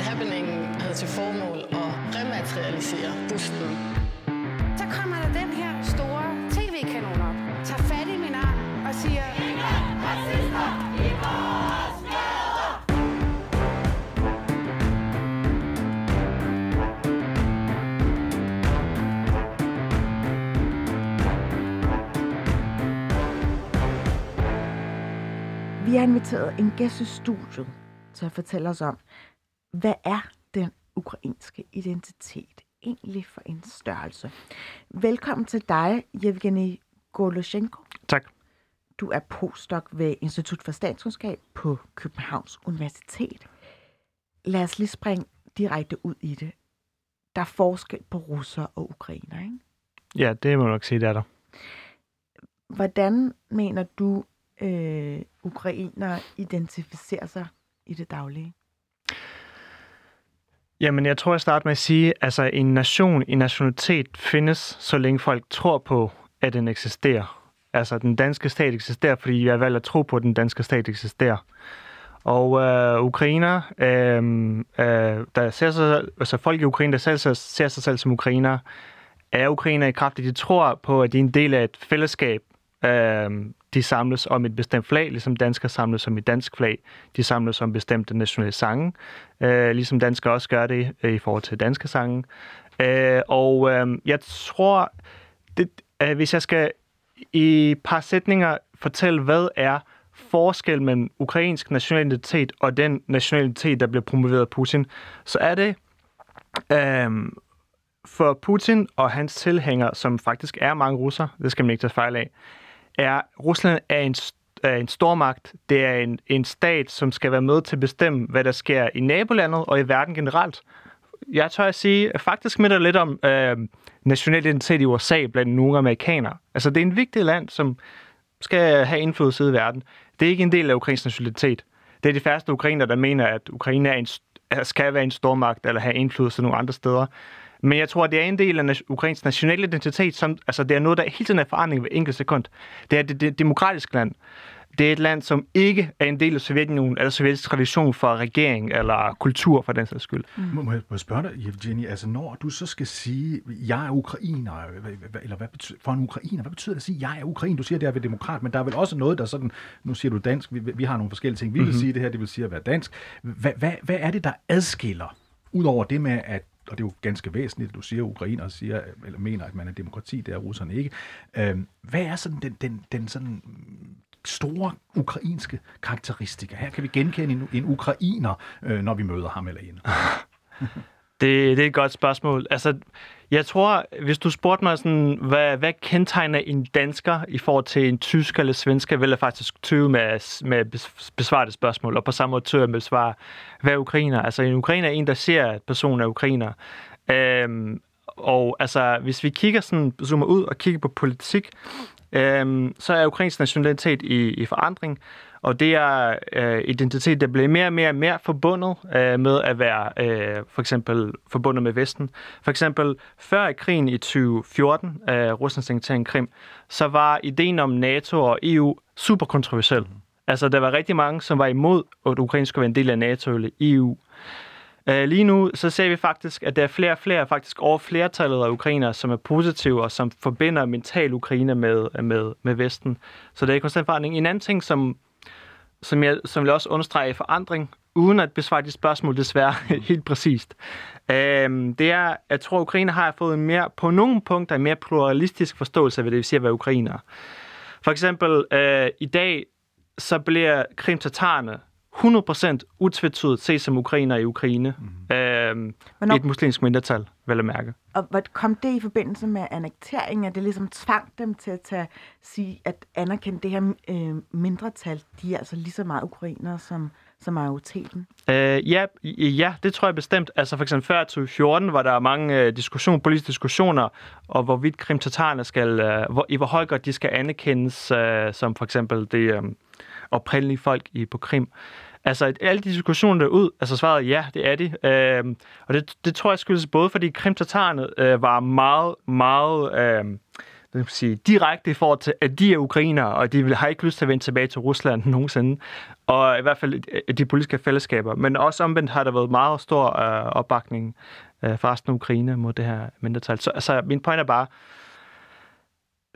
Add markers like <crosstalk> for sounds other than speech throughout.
Happeningen havde til formål at rematerialisere busten. Så kommer der den her store tv-kanon op, tager fat i min arm og siger... Vi har inviteret en gæst i studiet til at fortælle os om, hvad er den ukrainske identitet egentlig for en størrelse? Velkommen til dig, Yevgeny Goloshenko. Tak. Du er postdoc ved Institut for Statskundskab på Københavns Universitet. Lad os lige springe direkte ud i det. Der er forskel på russer og ukrainer, ikke? Ja, det må man nok sige, det er der. Hvordan mener du, øh, ukrainer identificerer sig i det daglige? Jamen, jeg tror, jeg starter med at sige, altså en nation, en nationalitet findes, så længe folk tror på, at den eksisterer. Altså, den danske stat eksisterer, fordi jeg har valgt at tro på, at den danske stat eksisterer. Og øh, ukrainer, øh, øh, der ser sig, altså folk i Ukraine, der selv ser sig selv som ukrainer, er ukrainer i kraft, at de tror på, at de er en del af et fællesskab. Øh, de samles om et bestemt flag, ligesom danskere samles om et dansk flag. De samles om bestemte nationale sange, øh, ligesom danskere også gør det øh, i forhold til danske sange. Øh, og øh, jeg tror, det, øh, hvis jeg skal i et par sætninger fortælle, hvad er forskel mellem ukrainsk nationalitet og den nationalitet, der bliver promoveret af Putin, så er det øh, for Putin og hans tilhængere, som faktisk er mange russer, det skal man ikke tage fejl af, er, Rusland er en, er en stormagt. Det er en, en stat, som skal være med til at bestemme, hvad der sker i nabolandet og i verden generelt. Jeg tør at sige, at faktisk minder lidt om øh, national identitet i USA blandt nogle amerikanere. Altså, det er en vigtig land, som skal have indflydelse i verden. Det er ikke en del af ukrainsk nationalitet. Det er de færreste ukrainer, der mener, at Ukraine er en, skal være en stormagt eller have indflydelse nogle andre steder. Men jeg tror, det er en del af Ukrains nationale identitet, som, altså det er noget, der hele tiden er forandring ved enkelt sekund. Det er det, det demokratiske land. Det er et land, som ikke er en del af Sovjetunionen eller sovjetisk tradition for regering eller kultur, for den sags skyld. Mm. Må, jeg, må jeg spørge dig, Evgeny, altså når du så skal sige, jeg er ukrainer, eller hvad betyder, for en ukrainer, hvad betyder det at sige, jeg er ukrainer? Du siger, det er ved demokrat, men der er vel også noget, der sådan, nu siger du dansk, vi, vi har nogle forskellige ting, vi vil mm-hmm. sige det her, det vil sige at være dansk. Hvad, hvad, hvad er det, der adskiller, udover det med, at og det er jo ganske væsentligt, du siger, at ukrainer siger, eller mener, at man er demokrati, det er russerne ikke. Øh, hvad er sådan den, den, den sådan store ukrainske karakteristika? Her kan vi genkende en, en ukrainer, øh, når vi møder ham eller hende. <laughs> Det, det er et godt spørgsmål. Altså, jeg tror, hvis du spurgte mig, sådan, hvad, hvad kendetegner en dansker i forhold til en tysk eller svensker, vil jeg faktisk tøve med, med at besvare det spørgsmål, og på samme måde tøve med at besvare, hvad er ukrainer? Altså, en ukrainer er en, der ser, at personen er ukrainer. Øhm, og altså, hvis vi kigger sådan, zoomer ud og kigger på politik, øhm, så er ukrainsk nationalitet i, i forandring. Og det er øh, identitet, der bliver mere og mere, mere forbundet øh, med at være øh, for eksempel forbundet med Vesten. For eksempel før krigen i 2014, øh, Ruslands annektering Krim, så var ideen om NATO og EU super kontroversiel. Mm. Altså, der var rigtig mange, som var imod, at Ukraine skulle være en del af NATO eller EU. Uh, lige nu så ser vi faktisk, at der er flere og flere, faktisk over flertallet af ukrainere, som er positive og som forbinder mental Ukraine med, med, med Vesten. Så det er konstant forandring. En anden ting, som som jeg, som jeg også understreger i forandring, uden at besvare de spørgsmål desværre <laughs> helt præcist. Øhm, det er, jeg tror, at Ukraine har fået en mere, på nogle punkter en mere pluralistisk forståelse af, hvad det vil sige at være ukrainer. For eksempel, øh, i dag, så bliver krimtatarerne 100% utvetydigt set som ukrainer i Ukraine. Mm. Øhm, Hvornår... Et muslimsk mindretal, vel at mærke. Og hvad kom det i forbindelse med annekteringen, at det ligesom tvang dem til at tage, sige, at anerkende det her øh, mindretal, de er altså lige så meget ukrainere som, som majoriteten? Øh, ja, ja, det tror jeg bestemt. Altså for eksempel før 2014 var der mange øh, diskussioner, politiske diskussioner, og hvorvidt krimtatarerne skal, øh, hvor, i hvor høj grad de skal anerkendes øh, som for eksempel det øh, oprindelige folk i, på Krim. Altså, alle de diskussioner der ud, altså svaret ja, det er de. Øh, og det, det tror jeg skyldes både, fordi krimtatarerne øh, var meget, meget øh, det vil sige, direkte i forhold til, at de er ukrainere, og de har ikke lyst til at vende tilbage til Rusland <laughs> nogensinde. Og i hvert fald øh, de politiske fællesskaber. Men også omvendt har der været meget stor øh, opbakning øh, fra resten af Ukraine mod det her mindretal. Så altså, min point er bare,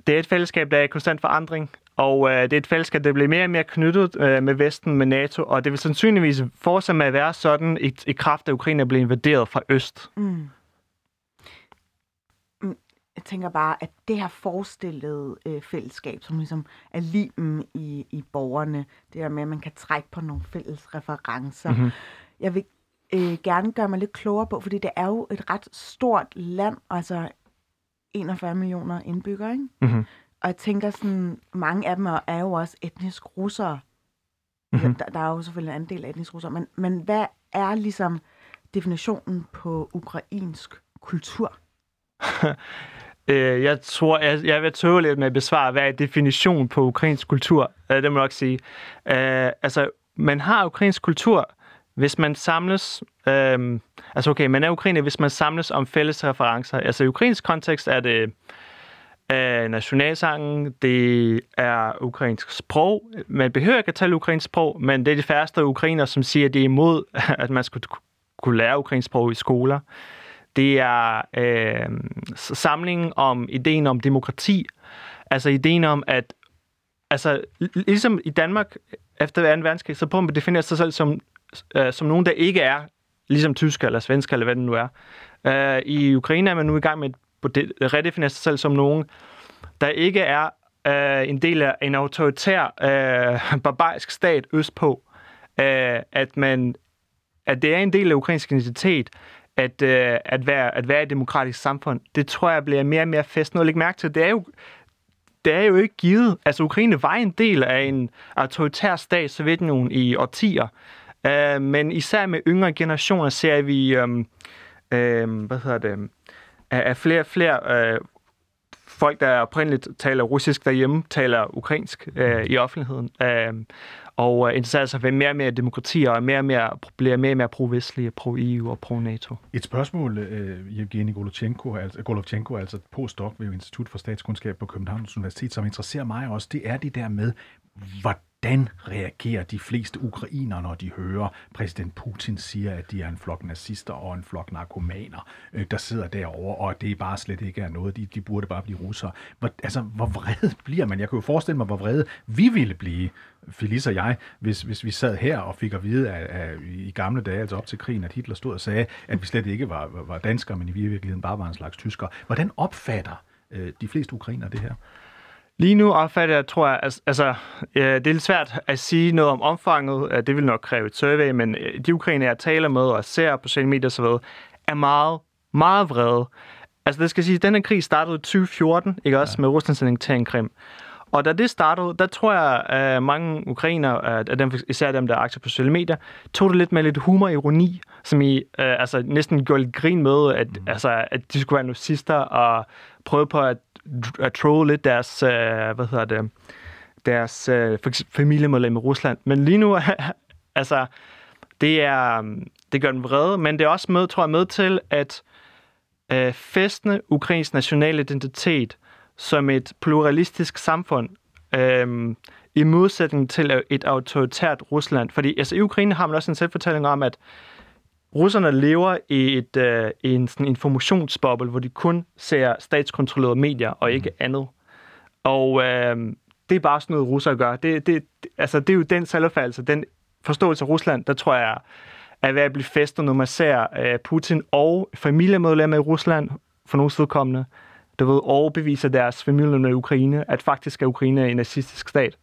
det er et fællesskab, der er i konstant forandring, og øh, det er et fællesskab, der bliver mere og mere knyttet øh, med Vesten, med NATO, og det vil sandsynligvis fortsætte med at være sådan, i, i kraft af Ukraine bliver invaderet fra øst. Mm. Mm, Jeg tænker bare, at det her forestillede øh, fællesskab, som ligesom er limen i, i borgerne, det der med, at man kan trække på nogle fælles referencer. Mhm. Mm-hmm. Jeg vil øh, gerne gøre mig lidt klogere på, fordi det er jo et ret stort land, altså 41 millioner indbyggere, ikke? Mhm. Og jeg tænker sådan, mange af dem er, er jo også etnisk russere. Mhm. Mm-hmm. Der, der er jo selvfølgelig en del af etnisk russere, men, men hvad er ligesom definitionen på ukrainsk kultur? <laughs> Øh, jeg tror, jeg, jeg vil tøve lidt med at besvare, hvad er definitionen på ukrainsk kultur? Øh, det må jeg nok sige. Øh, altså, man har ukrainsk kultur, hvis man samles... Øh, altså, okay, man er ukrainer, hvis man samles om fælles referencer. Altså, i ukrainsk kontekst er det af nationalsangen, det er ukrainsk sprog. Man behøver ikke at tale ukrainsk sprog, men det er de færreste ukrainer, som siger, at det er imod, at man skulle kunne lære ukrainsk sprog i skoler. Det er øh, samlingen om ideen om demokrati. Altså ideen om, at altså, ligesom i Danmark efter 2. verdenskrig, så prøver man at definere sig selv som, øh, som nogen, der ikke er ligesom tysker eller svensker, eller hvad det nu er. Øh, I Ukraine er man nu i gang med et redefinere sig selv som nogen, der ikke er øh, en del af en autoritær, øh, barbarisk stat østpå. Øh, at man at det er en del af ukrainsk identitet, at, øh, at, være, at være et demokratisk samfund, det tror jeg bliver mere og mere fest. Noget at lægge mærke til, det er jo, det er jo ikke givet. Altså, Ukraine var en del af en autoritær stat, Sovjetunionen, i årtier. Øh, men især med yngre generationer ser vi, øh, øh, hvad hedder det, at flere og flere øh, folk, der oprindeligt taler russisk derhjemme, taler ukrainsk øh, i offentligheden. Øh, og øh, interesserer sig for mere og mere demokrati, og mere og mere, bliver mere og mere pro-vestlige, pro-EU og pro-NATO. Et spørgsmål, uh, Evgeni Golovchenko, altså, Golovchenko, altså postdoc ved Institut for Statskundskab på Københavns Universitet, som interesserer mig også, det er det der med, hvordan reagerer de fleste ukrainere, når de hører præsident Putin siger, at de er en flok nazister og en flok narkomaner, øh, der sidder derovre, og det det bare slet ikke er noget, de, de burde bare blive russere. Hvor, altså, hvor vred bliver man? Jeg kan jo forestille mig, hvor vrede vi ville blive, Felice og jeg, hvis, hvis vi sad her og fik at vide at, at, i gamle dage, altså op til krigen, at Hitler stod og sagde, at vi slet ikke var, var danskere, men i virkeligheden bare var en slags tyskere. Hvordan opfatter øh, de fleste ukrainere det her? Lige nu opfatter jeg, tror jeg, altså, ja, det er lidt svært at sige noget om omfanget. Det vil nok kræve et survey, men de ukrainer, jeg taler med og ser på sociale medier osv., er meget, meget vrede. Altså, det skal sige, at denne krig startede i 2014, ikke også, ja. med Ruslands annektering Krim. Og da det startede, der tror jeg, at mange ukrainer, at dem, især dem, der er aktive på sociale medier, tog det lidt med lidt humor og ironi, som I øh, altså, næsten gjorde lidt grin med, at, mm. altså, at de skulle være nazister, og prøvede på at, at troll lidt deres, øh, hvad hedder det, deres øh, familiemedlem i Rusland. Men lige nu, <laughs> altså, det er, øh, det gør dem vrede, men det er også med, tror jeg, med til at øh, festne ukrainsk national identitet som et pluralistisk samfund, øh, i modsætning til et autoritært Rusland. Fordi altså, i Ukraine har man også en selvfortælling om, at russerne lever i, et, øh, en sådan informationsboble, hvor de kun ser statskontrollerede medier og ikke andet. Og øh, det er bare sådan noget, russere gør. Det, det, altså, det er jo den selvopfattelse, den forståelse af Rusland, der tror jeg er ved at blive festet, når man ser øh, Putin og familiemedlemmer i Rusland, for nogle vedkommende, du ved, overbeviser deres familie i Ukraine, at faktisk er Ukraine en nazistisk stat.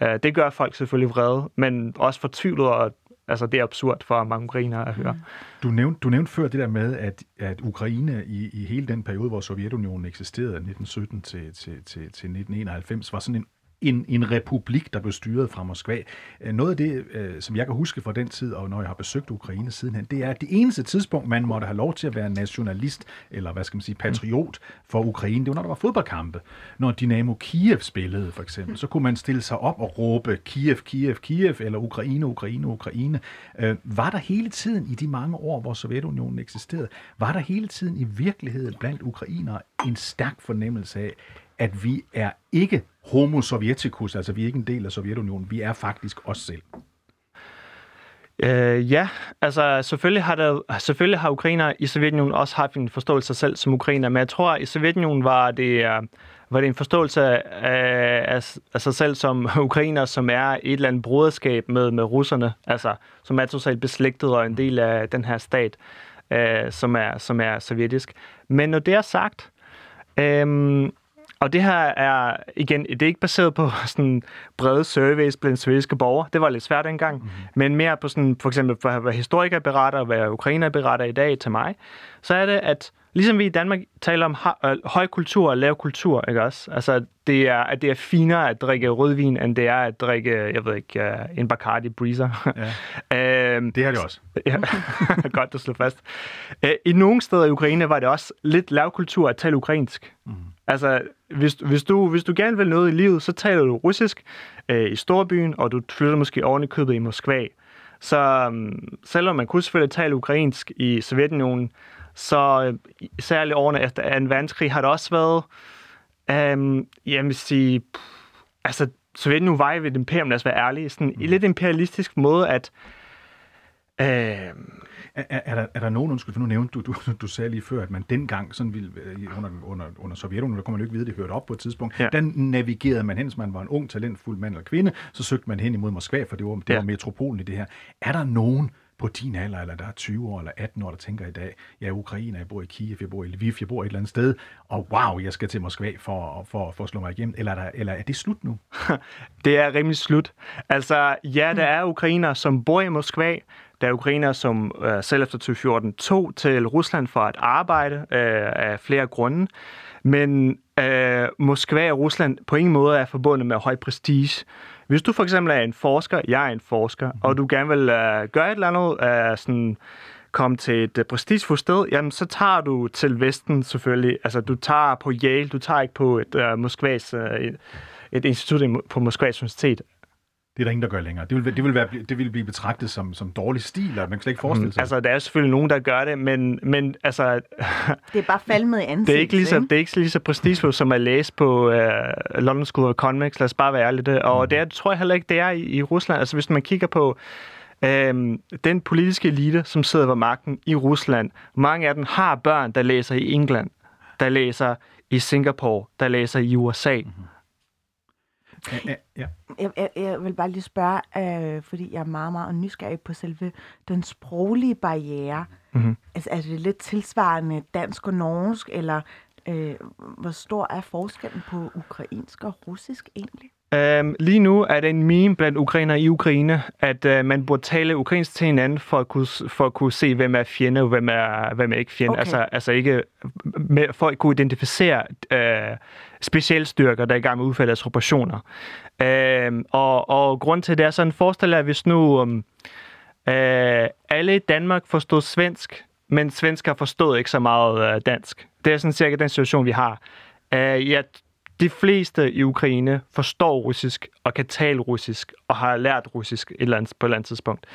Ja. Uh, det gør folk selvfølgelig vrede, men også fortvivlet, og altså, det er absurd for mange ukrainere at høre. Du nævnte, du nævnte før det der med, at, at Ukraine i, i hele den periode, hvor Sovjetunionen eksisterede, 1917 til, til, til, til 1991, var sådan en en, en republik, der blev styret fra Moskva. Øh, noget af det, øh, som jeg kan huske fra den tid, og når jeg har besøgt Ukraine sidenhen, det er, at det eneste tidspunkt, man måtte have lov til at være nationalist, eller hvad skal man sige, patriot for Ukraine, det var, når der var fodboldkampe. Når Dynamo Kiev spillede, for eksempel, så kunne man stille sig op og råbe Kiev, Kiev, Kiev, eller Ukraine, Ukraine, Ukraine. Øh, var der hele tiden i de mange år, hvor Sovjetunionen eksisterede, var der hele tiden i virkeligheden blandt ukrainere en stærk fornemmelse af, at vi er ikke homo sovjeticus, altså vi er ikke en del af Sovjetunionen, vi er faktisk os selv. Øh, ja, altså selvfølgelig har, der, selvfølgelig har ukrainer i Sovjetunionen også haft en forståelse af sig selv som ukrainer, men jeg tror, at i Sovjetunionen var det, øh, var det en forståelse af, af, af sig selv som <laughs> ukrainer, som er et eller andet broderskab med, med russerne, altså som er totalt beslægtet og en del af den her stat, øh, som, er, som er sovjetisk. Men når det er sagt, øh, og det her er, igen, det er ikke baseret på <laughs> sådan brede surveys blandt sovjetiske borgere. Det var lidt svært engang. Mm-hmm. Men mere på sådan, for eksempel, for hvad historikere beretter, og hvad ukrainer beretter i dag til mig, så er det, at ligesom vi i Danmark taler om øh, høj kultur og lav kultur, ikke også? Altså, det er, at det er finere at drikke rødvin, end det er at drikke, jeg ved ikke, uh, en Bacardi Breezer. Ja. <laughs> øhm, det har det også. <laughs> ja, godt at slå fast. Uh, I nogle steder i Ukraine var det også lidt lavkultur at tale ukrainsk. Mm. Altså, hvis, hvis, du, hvis du gerne vil noget i livet, så taler du russisk øh, i storbyen, og du flytter måske oven i købet i Moskva. Så um, selvom man kunne selvfølgelig tale ukrainsk i Sovjetunionen, så øh, særligt årene efter 2. verdenskrig har det også været, um, jeg vil sige, pff, altså Sovjetunionen var jo et imperium, lad os være ærlige, sådan en mm. lidt imperialistisk måde at øh, er, er, der, er der nogen, undskyld, for nu nævnte du, du, du sagde lige før, at man dengang, sådan ville, øh, under, under, under Sovjetunionen, der kunne man jo ikke vide, det hørte op på et tidspunkt, ja. den navigerede man hen, hvis man var en ung, talentfuld mand eller kvinde, så søgte man hen imod Moskva, for det var, det ja. var metropolen i det her. Er der nogen på din alder, eller der er 20 år eller 18 år, der tænker i dag, jeg er ukrainer, jeg bor i Kiev, jeg bor i Lviv, jeg bor et eller andet sted, og wow, jeg skal til Moskva for, for, for at slå mig igennem, eller er, der, eller er det slut nu? <laughs> det er rimelig slut. Altså, ja, der er ukrainer, som bor i Moskva, der er ukrainer, som øh, selv efter 2014 tog til Rusland for at arbejde øh, af flere grunde. Men øh, Moskva og Rusland på ingen måde er forbundet med høj prestige. Hvis du for eksempel er en forsker, jeg er en forsker, mm. og du gerne vil øh, gøre et eller andet, øh, sådan komme til et øh, prestigefuldt sted, jamen så tager du til Vesten selvfølgelig. Altså du tager på Yale, du tager ikke på et øh, Moskvas, øh, et, et institut på Moskvas Universitet. Det er der ingen, der gør længere. Det vil, det vil, være, det vil blive betragtet som, som dårlig stil, og man kan slet ikke forestille sig. Altså, der er selvfølgelig nogen, der gør det, men, men altså... det er bare falmet i ansigt, <laughs> det er ikke lige så, det er ikke lige så prestigefuldt, som at læse på uh, London School of Economics. Lad os bare være ærlige. Og mm. det er, tror jeg heller ikke, det er i, i Rusland. Altså, hvis man kigger på øhm, den politiske elite, som sidder ved magten i Rusland, mange af dem har børn, der læser i England, der læser i Singapore, der læser i USA. Mm-hmm. Ja, ja. Jeg, jeg, jeg vil bare lige spørge, øh, fordi jeg er meget, meget nysgerrig på selve den sproglige barriere. Mm-hmm. Altså, er det lidt tilsvarende dansk og norsk, eller øh, hvor stor er forskellen på ukrainsk og russisk egentlig? Um, lige nu er det en meme blandt ukrainer i Ukraine, at uh, man burde tale ukrainsk til hinanden for at kunne, for at kunne se, hvem er fjende og hvem er, hvem er ikke fjende. Okay. Altså, altså ikke med, for at kunne identificere uh, specialstyrker, der er i gang med at udføre deres operationer. Uh, og, og grund til det er sådan, forestil dig, hvis nu um, uh, alle i Danmark forstod svensk, men svensker forstod ikke så meget uh, dansk. Det er sådan cirka den situation, vi har. Uh, jeg de fleste i Ukraine forstår russisk og kan tale russisk og har lært russisk et eller andet, på et eller andet tidspunkt.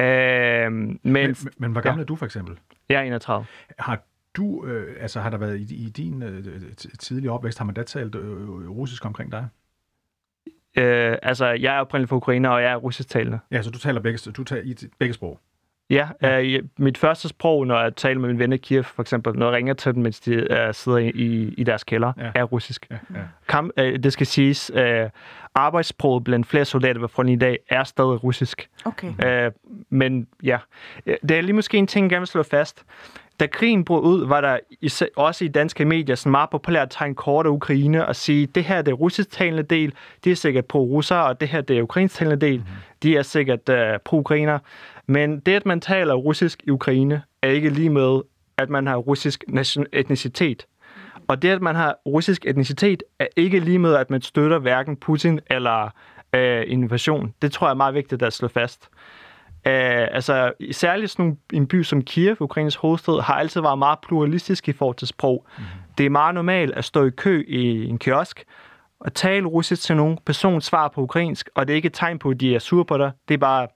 Øh, men, men, men hvor gammel ja. er du for eksempel? Jeg er 31. Har du, øh, altså har der været i, i din øh, tidlige opvækst, har man da talt øh, russisk omkring dig? Øh, altså, jeg er oprindeligt fra Ukraine, og jeg er russisk talende. Ja, så du taler begge, du taler i begge sprog? Ja, ja. Øh, mit første sprog, når jeg taler med mine venner i Kiev, for eksempel, når jeg ringer til dem, mens de øh, sidder i, i, i deres kælder, ja. er russisk. Ja, ja. Kamp, øh, det skal siges, øh, arbejdssproget blandt flere soldater ved fronten i dag er stadig russisk. Okay. Øh, men ja, det er lige måske en ting, jeg gerne vil slå fast. Da krigen brød ud, var der også i danske medier sådan meget populært at tegne kort af Ukraine og sige, det her er det russisktalende del, det er sikkert pro-russer, og det her det er ukrainsktalende del, mm. de er sikkert uh, pro-ukrainer. Men det, at man taler russisk i Ukraine, er ikke lige med, at man har russisk etnicitet. Og det, at man har russisk etnicitet, er ikke lige med, at man støtter hverken Putin eller øh, invasion. Det tror jeg er meget vigtigt at slå fast. Uh, altså, særligt sådan en by som Kiev, Ukraines hovedstad, har altid været meget pluralistisk i forhold til sprog. Mm. Det er meget normalt at stå i kø i en kiosk og tale russisk til nogen. Person svarer på ukrainsk, og det er ikke et tegn på, at de er sure på dig. Det er bare,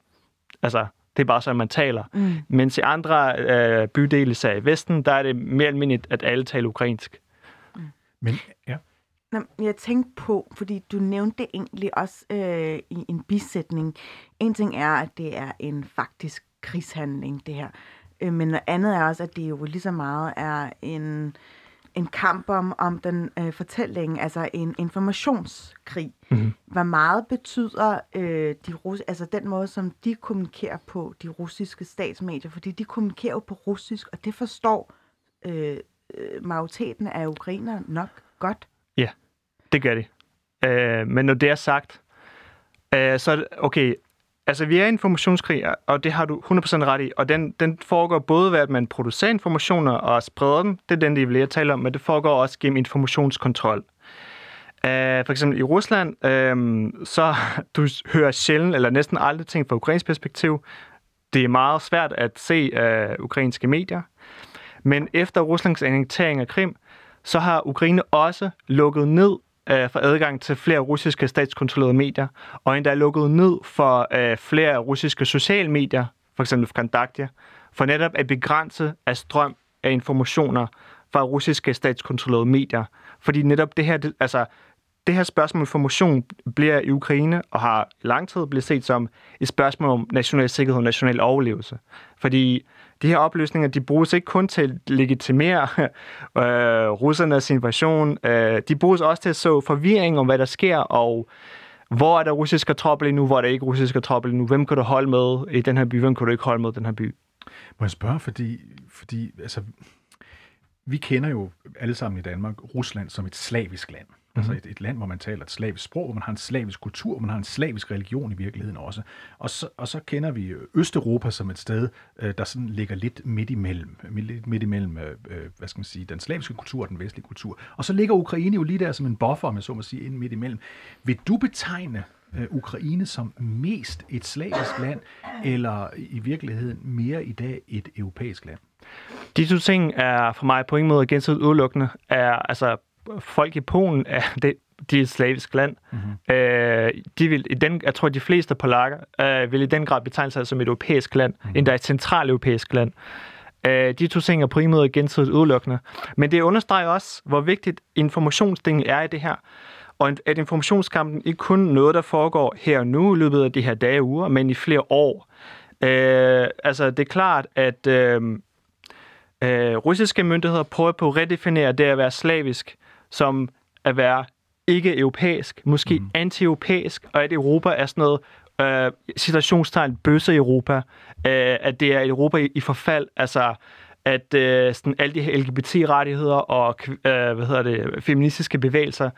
altså, det er bare sådan, man taler. Mm. Mens i andre øh, bydele, især i Vesten, der er det mere almindeligt, at alle taler ukrainsk. Mm. Men, ja. Nå, jeg tænkte på, fordi du nævnte det egentlig også øh, i en bisætning. En ting er, at det er en faktisk krigshandling, det her. Øh, men noget andet er også, at det jo lige så meget er en, en kamp om, om den øh, fortælling, altså en informationskrig. Mm-hmm. Hvor meget betyder øh, de rus- altså den måde, som de kommunikerer på, de russiske statsmedier, fordi de kommunikerer jo på russisk, og det forstår øh, øh majoriteten af ukrainer nok godt. Ja, det gør de. Øh, men når det er sagt, øh, så er det, okay, Altså, vi er i informationskrig, og det har du 100% ret i. Og den, den foregår både ved, at man producerer informationer og spreder dem. Det er den, de vil tale om, men det foregår også gennem informationskontrol. Uh, for eksempel i Rusland, uh, så <laughs> du hører sjældent eller næsten aldrig ting fra ukrainsk perspektiv. Det er meget svært at se øh, ukrainske medier. Men efter Ruslands annektering af Krim, så har Ukraine også lukket ned øh, for adgang til flere russiske statskontrollerede medier, og endda lukket ned for øh, flere russiske sociale medier, for eksempel Vkontakte, for netop at begrænse af strøm af informationer fra russiske statskontrollerede medier. Fordi netop det her, det, altså, det her spørgsmål om information bliver i Ukraine og har i lang tid blevet set som et spørgsmål om national sikkerhed og national overlevelse. Fordi de her oplysninger, de bruges ikke kun til at legitimere <laughs> øh, russernes invasion, øh, de bruges også til at så forvirring om, hvad der sker, og hvor er der russiske tropper lige nu, hvor er der ikke russiske tropper lige nu, hvem kan du holde med i den her by, hvem kan du ikke holde med i den her by. Må jeg spørge, fordi, fordi altså, vi kender jo alle sammen i Danmark Rusland som et slavisk land. Altså et, et land, hvor man taler et slavisk sprog, hvor man har en slavisk kultur, hvor man har en slavisk religion i virkeligheden også. Og så, og så kender vi Østeuropa som et sted, øh, der sådan ligger lidt midt imellem, lidt midt imellem øh, øh, hvad skal man sige, den slaviske kultur og den vestlige kultur. Og så ligger Ukraine jo lige der som en buffer, om jeg så må sige, ind midt imellem. Vil du betegne Ukraine som mest et slavisk land, eller i virkeligheden mere i dag et europæisk land? De to ting er for mig på ingen måde gensidigt udelukkende. Er, altså, folk i Polen <laughs> er, det, de er et slavisk land. Mm-hmm. Øh, de vil, i den, jeg tror, de fleste polakker øh, vil i den grad betegne sig som et europæisk land, mm-hmm. endda et centraleuropæisk land. Øh, de to ting er måde gensidigt udelukkende. Men det understreger også, hvor vigtigt informationsdelen er i det her. Og at informationskampen ikke kun noget, der foregår her og nu i løbet af de her dage og uger, men i flere år. Øh, altså, det er klart, at øh, øh, russiske myndigheder prøver på at redefinere det at være slavisk som at være ikke-europæisk, måske mm. anti-europæisk, og at Europa er sådan noget øh, situationstegn bøsse Europa, øh, at det er Europa i, i forfald, altså at øh, sådan alle de her LGBT-rettigheder og øh, hvad hedder det, feministiske bevægelser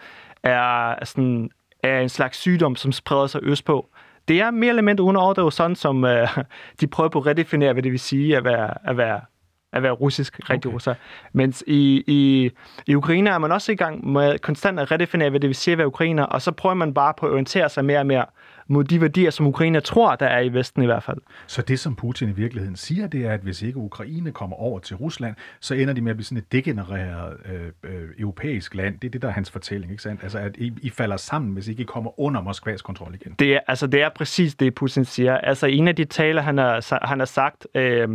er, sådan, er en slags sygdom, som spreder sig østpå. Det er mere eller mindre uden overdrive sådan, som øh, de prøver på at redefinere, hvad det vil sige at være, at være at være russisk, rigtig okay. russer. Mens i, i, i Ukraine er man også i gang med konstant at redefinere, hvad det vil sige at være ukrainer, og så prøver man bare på at orientere sig mere og mere mod de værdier, som Ukraine tror, der er i Vesten i hvert fald. Så det, som Putin i virkeligheden siger, det er, at hvis ikke Ukraine kommer over til Rusland, så ender de med at blive sådan et degenereret øh, øh, europæisk land. Det er det, der er hans fortælling, ikke sandt? Altså, at I, I falder sammen, hvis ikke I kommer under Moskvas kontrol igen. Det er, altså, det er præcis det, Putin siger. Altså, en af de taler, han har, han har sagt... Øh,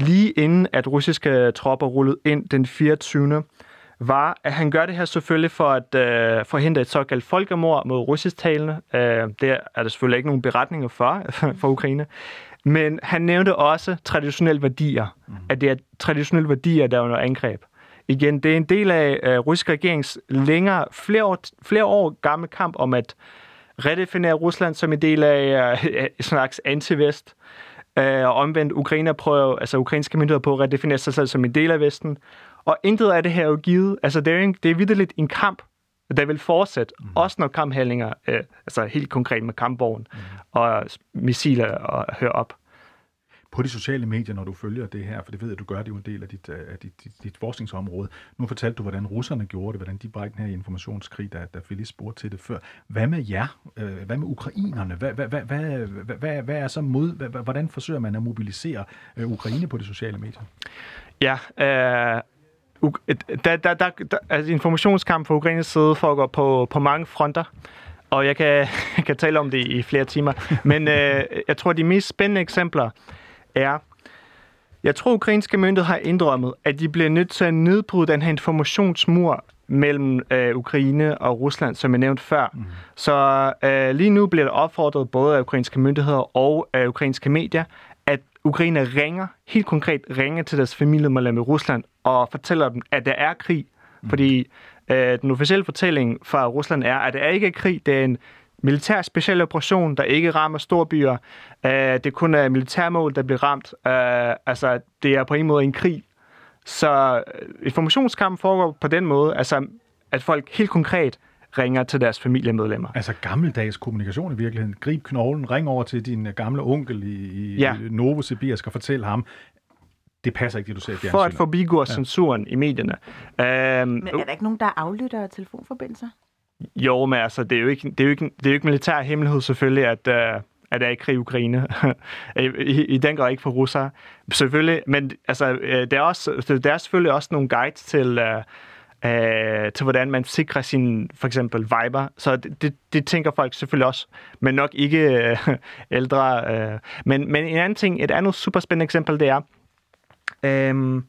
lige inden at russiske tropper rullede ind den 24 var, at han gør det her selvfølgelig for at øh, forhindre et såkaldt folkemord mod russisktalende. Øh, det er der selvfølgelig ikke nogen beretninger for, <laughs> for Ukraine. Men han nævnte også traditionelle værdier, mm. at det er traditionelle værdier, der er under angreb. Igen, det er en del af øh, russisk regerings længere, flere år, flere år gamle kamp om at redefinere Rusland som en del af øh, <laughs> en slags anti-vest. Øh, og omvendt, Ukraine prøver, altså ukrainske myndigheder på at redefinere sig selv som en del af Vesten. Og intet af det her er jo givet. Altså, det er, en, det er vidderligt en kamp, der vil fortsætte, mm. også når kamphandlinger, øh, altså helt konkret med kampvogn mm. og missiler og høre op på de sociale medier, når du følger det her, for det ved jeg, du gør det er jo en del af dit, øh, af dit, dit, dit forskningsområde. Nu fortalte du, hvordan russerne gjorde det, hvordan de brækkede den her informationskrig, der, der Felix spurgte til det før. Hvad med jer? Øh, hvad med ukrainerne? Hvad, hvad, hvad, hvad, hvad, hvad er så mod? Hvordan forsøger man at mobilisere øh, Ukraine på de sociale medier? Ja, øh, der, der, der, der, altså informationskamp fra Ukraines side foregår på, på mange fronter og jeg kan, <laughs> kan tale om det i flere timer. Men øh, jeg tror, de mest spændende eksempler er, jeg tror, ukrainske myndigheder har indrømmet, at de bliver nødt til at nedbryde den her informationsmur mellem øh, Ukraine og Rusland, som jeg nævnte før. Mm. Så øh, lige nu bliver der opfordret både af ukrainske myndigheder og af ukrainske medier, at Ukraine ringer, helt konkret ringer til deres familiemedlemmer i Rusland og fortæller dem, at der er krig. Mm. Fordi øh, den officielle fortælling fra Rusland er, at der er ikke krig, det er en militær speciel operation, der ikke rammer storbyer. Uh, det kun er militærmål, der bliver ramt. Uh, altså, det er på en måde en krig. Så uh, informationskampen foregår på den måde, altså, at folk helt konkret ringer til deres familiemedlemmer. Altså gammeldags kommunikation i virkeligheden. Grib knoglen, ring over til din gamle onkel i, i ja. Novosibirsk og fortæl ham, det passer ikke, det du ser i For at forbigå ja. censuren i medierne. Um, men er der ikke nogen, der aflytter telefonforbindelser? Jo, men altså, det er jo ikke, det er jo ikke, det er jo ikke militær hemmelighed selvfølgelig, at, uh, at der er krig i Ukraine. <laughs> I, I den går ikke for russer. Selvfølgelig, men altså, øh, der er, også, der er selvfølgelig også nogle guides til, uh, uh, til hvordan man sikrer sin, for eksempel, Viber. Så det, det, det tænker folk selvfølgelig også, men nok ikke uh, <laughs> ældre. Uh. Men, men en anden ting, et andet super spændende eksempel, det er, um,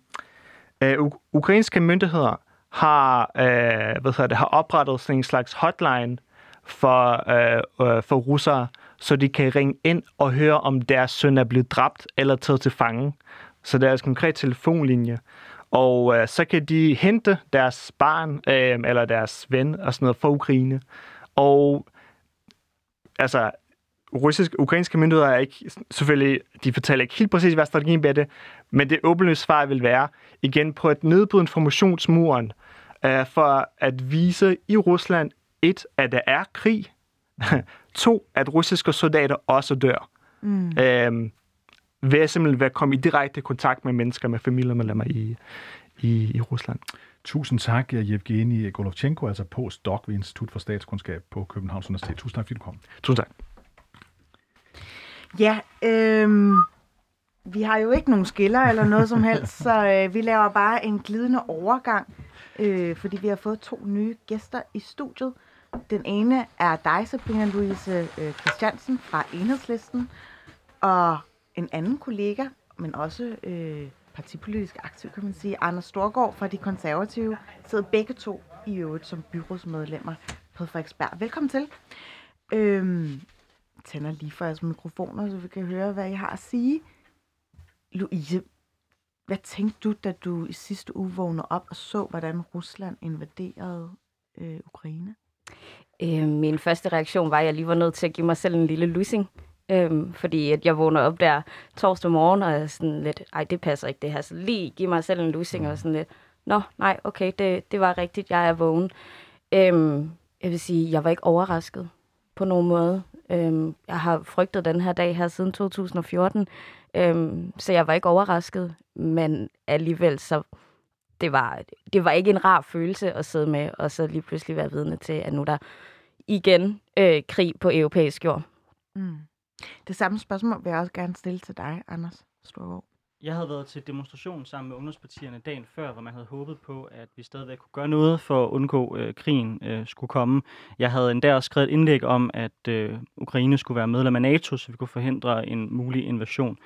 uh, ukrainske myndigheder har, øh, hvad det, har oprettet sådan en slags hotline for, øh, øh, for russere, så de kan ringe ind og høre, om deres søn er blevet dræbt eller taget til fange. Så der er altså en konkret telefonlinje. Og øh, så kan de hente deres barn øh, eller deres ven og sådan noget fra Ukraine. Og altså, russiske, ukrainske myndigheder er ikke, selvfølgelig, de fortæller ikke helt præcis, hvad strategien bliver det, men det åbenlyst svar vil være, igen, på at nedbryde informationsmuren, uh, for at vise i Rusland, et, at der er krig, <laughs> to, at russiske soldater også dør. Mm. Uh, ved at simpelthen være komme i direkte kontakt med mennesker, med familiemedlemmer i, i, i Rusland. Tusind tak, Evgeni Golovchenko, altså postdoc ved Institut for Statskundskab på Københavns Universitet. Tusind tak, fordi du kom. Tusind tak. Ja, øh, vi har jo ikke nogen skiller eller noget som helst, så øh, vi laver bare en glidende overgang, øh, fordi vi har fået to nye gæster i studiet. Den ene er dig, Sabrina Louise øh, Christiansen fra Enhedslisten, og en anden kollega, men også øh, partipolitisk aktiv, kan man sige, Anders Storgård fra De Konservative, sidder begge to i øvrigt som byrådsmedlemmer på Frederiksberg. Velkommen til. Øhm, tænder lige for jeres mikrofoner, så vi kan høre, hvad I har at sige. Louise, hvad tænkte du, da du i sidste uge vågnede op og så, hvordan Rusland invaderede øh, Ukraine? Øh, min første reaktion var, at jeg lige var nødt til at give mig selv en lille lussing. Øhm, fordi at jeg vågner op der torsdag morgen, og er sådan lidt, ej, det passer ikke det her. Så lige give mig selv en lussing, og sådan lidt, nå, nej, okay, det, det var rigtigt, jeg er vågen. Øhm, jeg vil sige, jeg var ikke overrasket på nogen måde. Øhm, jeg har frygtet den her dag her siden 2014, øhm, så jeg var ikke overrasket, men alligevel så det var, det var ikke en rar følelse at sidde med, og så lige pludselig være vidne til, at nu der igen øh, krig på europæisk jord. Mm. Det samme spørgsmål vil jeg også gerne stille til dig, Anders Storgård. Jeg havde været til demonstration sammen med ungdomspartierne dagen før, hvor man havde håbet på, at vi stadigvæk kunne gøre noget for at undgå, at øh, krigen øh, skulle komme. Jeg havde endda også skrevet et indlæg om, at øh, Ukraine skulle være medlem af NATO, så vi kunne forhindre en mulig invasion.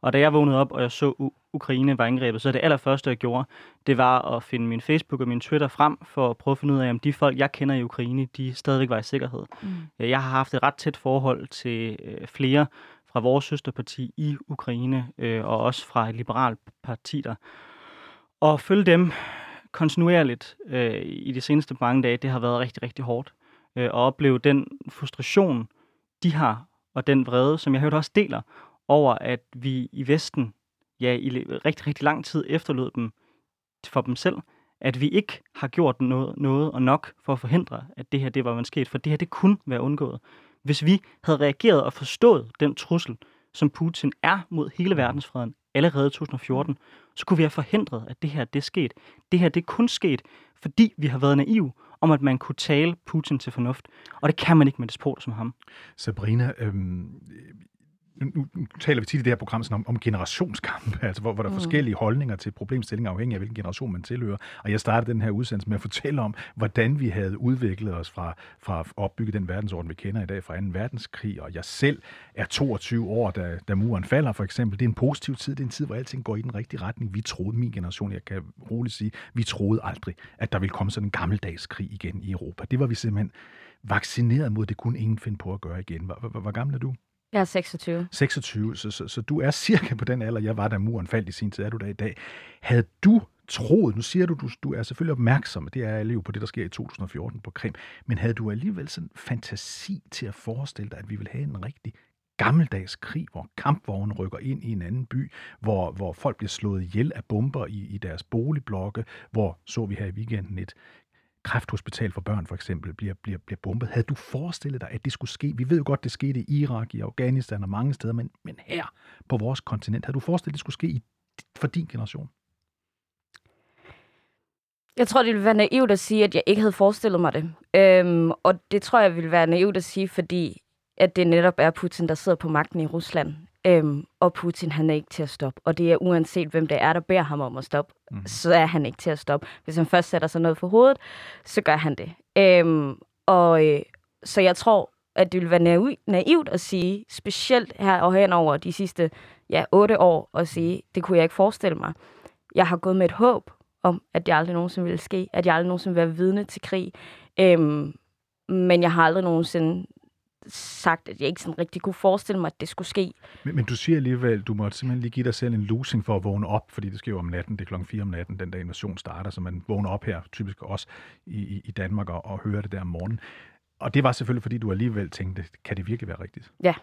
Og da jeg vågnede op, og jeg så U- Ukraine var angrebet, så det allerførste, jeg gjorde, det var at finde min Facebook og min Twitter frem, for at prøve at finde ud af, om de folk, jeg kender i Ukraine, de stadigvæk var i sikkerhed. Mm. Jeg har haft et ret tæt forhold til øh, flere fra vores søsterparti i Ukraine, øh, og også fra et liberalt parti der. Og følge dem kontinuerligt øh, i de seneste mange dage, det har været rigtig, rigtig hårdt. Øh, at opleve den frustration, de har, og den vrede, som jeg hørte også deler, over at vi i Vesten, ja, i rigtig, rigtig lang tid efterlod dem for dem selv, at vi ikke har gjort noget, noget og nok for at forhindre, at det her det var sket, for det her det kunne være undgået. Hvis vi havde reageret og forstået den trussel, som Putin er mod hele verdensfreden allerede i 2014, så kunne vi have forhindret, at det her det skete. Det her det kun sket, fordi vi har været naive om, at man kunne tale Putin til fornuft. Og det kan man ikke med despoter som ham. Sabrina, øhm, nu, nu taler vi tit i det her program sådan om, om generationskampe, <laughs> altså hvor, hvor der er Mm. forskellige holdninger til problemstillinger, afhængig af hvilken generation man tilhører. Og jeg startede den her udsendelse med at fortælle om, hvordan vi havde udviklet os fra, fra at opbygge den verdensorden, vi kender i dag, fra 2. verdenskrig, og jeg selv er 22 år, da, da muren falder for eksempel. Det er en positiv tid, det er en tid, hvor alting går i den rigtige retning. Vi troede, min generation, jeg kan roligt sige, vi troede aldrig, at der ville komme sådan en gammeldags krig igen i Europa. Det var vi simpelthen vaccineret mod, det kunne ingen finde på at gøre igen. Hvor, hvor, hvor gammel er du? Jeg er 26. 26, så, så, så du er cirka på den alder, jeg var, da muren faldt i sin tid. Er du der i dag? Havde du troet, nu siger du, du, du er selvfølgelig opmærksom, det er alle jo på det, der sker i 2014 på Krim, men havde du alligevel sådan fantasi til at forestille dig, at vi vil have en rigtig gammeldags krig, hvor kampvogne rykker ind i en anden by, hvor, hvor folk bliver slået ihjel af bomber i, i deres boligblokke, hvor, så vi her i weekenden, et kræfthospital for børn for eksempel bliver, bliver, bliver bombet. Havde du forestillet dig, at det skulle ske? Vi ved jo godt, det skete i Irak, i Afghanistan og mange steder, men, men her på vores kontinent, havde du forestillet, dig, det skulle ske i, for din generation? Jeg tror, det ville være naivt at sige, at jeg ikke havde forestillet mig det. Øhm, og det tror jeg ville være naivt at sige, fordi at det netop er Putin, der sidder på magten i Rusland. Øhm, og Putin, han er ikke til at stoppe. Og det er uanset, hvem det er, der beder ham om at stoppe, mm. så er han ikke til at stoppe. Hvis han først sætter sig noget for hovedet, så gør han det. Øhm, og øh, så jeg tror, at det ville være naiv, naivt at sige, specielt her og hen over de sidste ja, otte år, at sige, det kunne jeg ikke forestille mig. Jeg har gået med et håb om, at det aldrig nogensinde ville ske, at jeg aldrig nogensinde ville være vidne til krig. Øhm, men jeg har aldrig nogensinde sagt, at jeg ikke sådan rigtig kunne forestille mig, at det skulle ske. Men, men du siger alligevel, du må simpelthen lige give dig selv en losing for at vågne op, fordi det sker jo om natten, det er klokken 4 om natten, den dag invasion starter, så man vågner op her, typisk også i, i, i Danmark, og, og hører det der om morgenen. Og det var selvfølgelig, fordi du alligevel tænkte, kan det virkelig være rigtigt? Ja,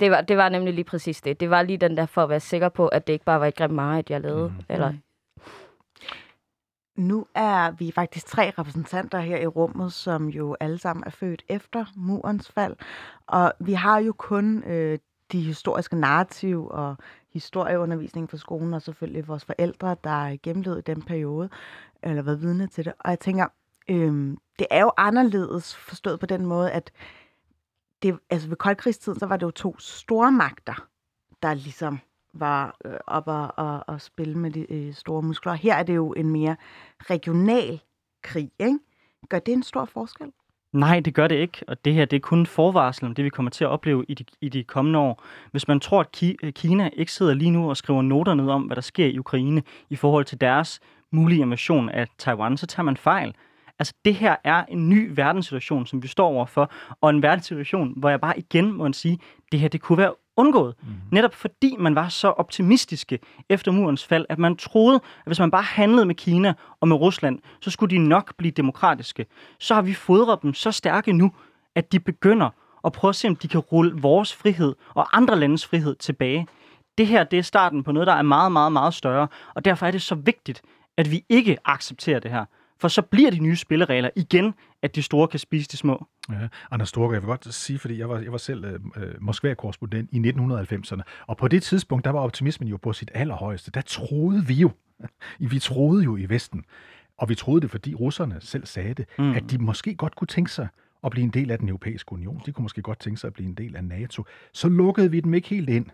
det var, det var nemlig lige præcis det. Det var lige den der for at være sikker på, at det ikke bare var et grimt meget, jeg lavede. Mhm. Mm. Eller, nu er vi faktisk tre repræsentanter her i rummet, som jo alle sammen er født efter murens fald. Og vi har jo kun øh, de historiske narrativ og historieundervisning fra skolen, og selvfølgelig vores forældre, der er gennemlevet den periode, eller været vidne til det. Og jeg tænker, øh, det er jo anderledes forstået på den måde, at det, altså ved koldkrigstiden, så var det jo to store magter, der ligesom var øh, op og, og, og spille med de øh, store muskler. Her er det jo en mere regional krig, ikke? Gør det en stor forskel? Nej, det gør det ikke, og det her det er kun forvarsel om det, vi kommer til at opleve i de, i de kommende år. Hvis man tror, at Ki- øh, Kina ikke sidder lige nu og skriver noter ned om, hvad der sker i Ukraine i forhold til deres mulige invasion af Taiwan, så tager man fejl. Altså, det her er en ny verdenssituation, som vi står overfor, og en verdenssituation, hvor jeg bare igen må sige, det her det kunne være undgået. Mm. Netop fordi man var så optimistiske efter murens fald, at man troede, at hvis man bare handlede med Kina og med Rusland, så skulle de nok blive demokratiske. Så har vi fodret dem så stærke nu, at de begynder at prøve at se, om de kan rulle vores frihed og andre landes frihed tilbage. Det her det er starten på noget, der er meget, meget, meget større, og derfor er det så vigtigt, at vi ikke accepterer det her. For så bliver de nye spilleregler igen, at de store kan spise de små. Ja, Anders Storke, jeg vil godt sige, fordi jeg var, jeg var selv øh, øh, Moskva-korrespondent i 1990'erne, og på det tidspunkt, der var optimismen jo på sit allerhøjeste. Der troede vi jo, <laughs> vi troede jo i Vesten, og vi troede det, fordi russerne selv sagde det, mm. at de måske godt kunne tænke sig at blive en del af den europæiske union. De kunne måske godt tænke sig at blive en del af NATO. Så lukkede vi dem ikke helt ind.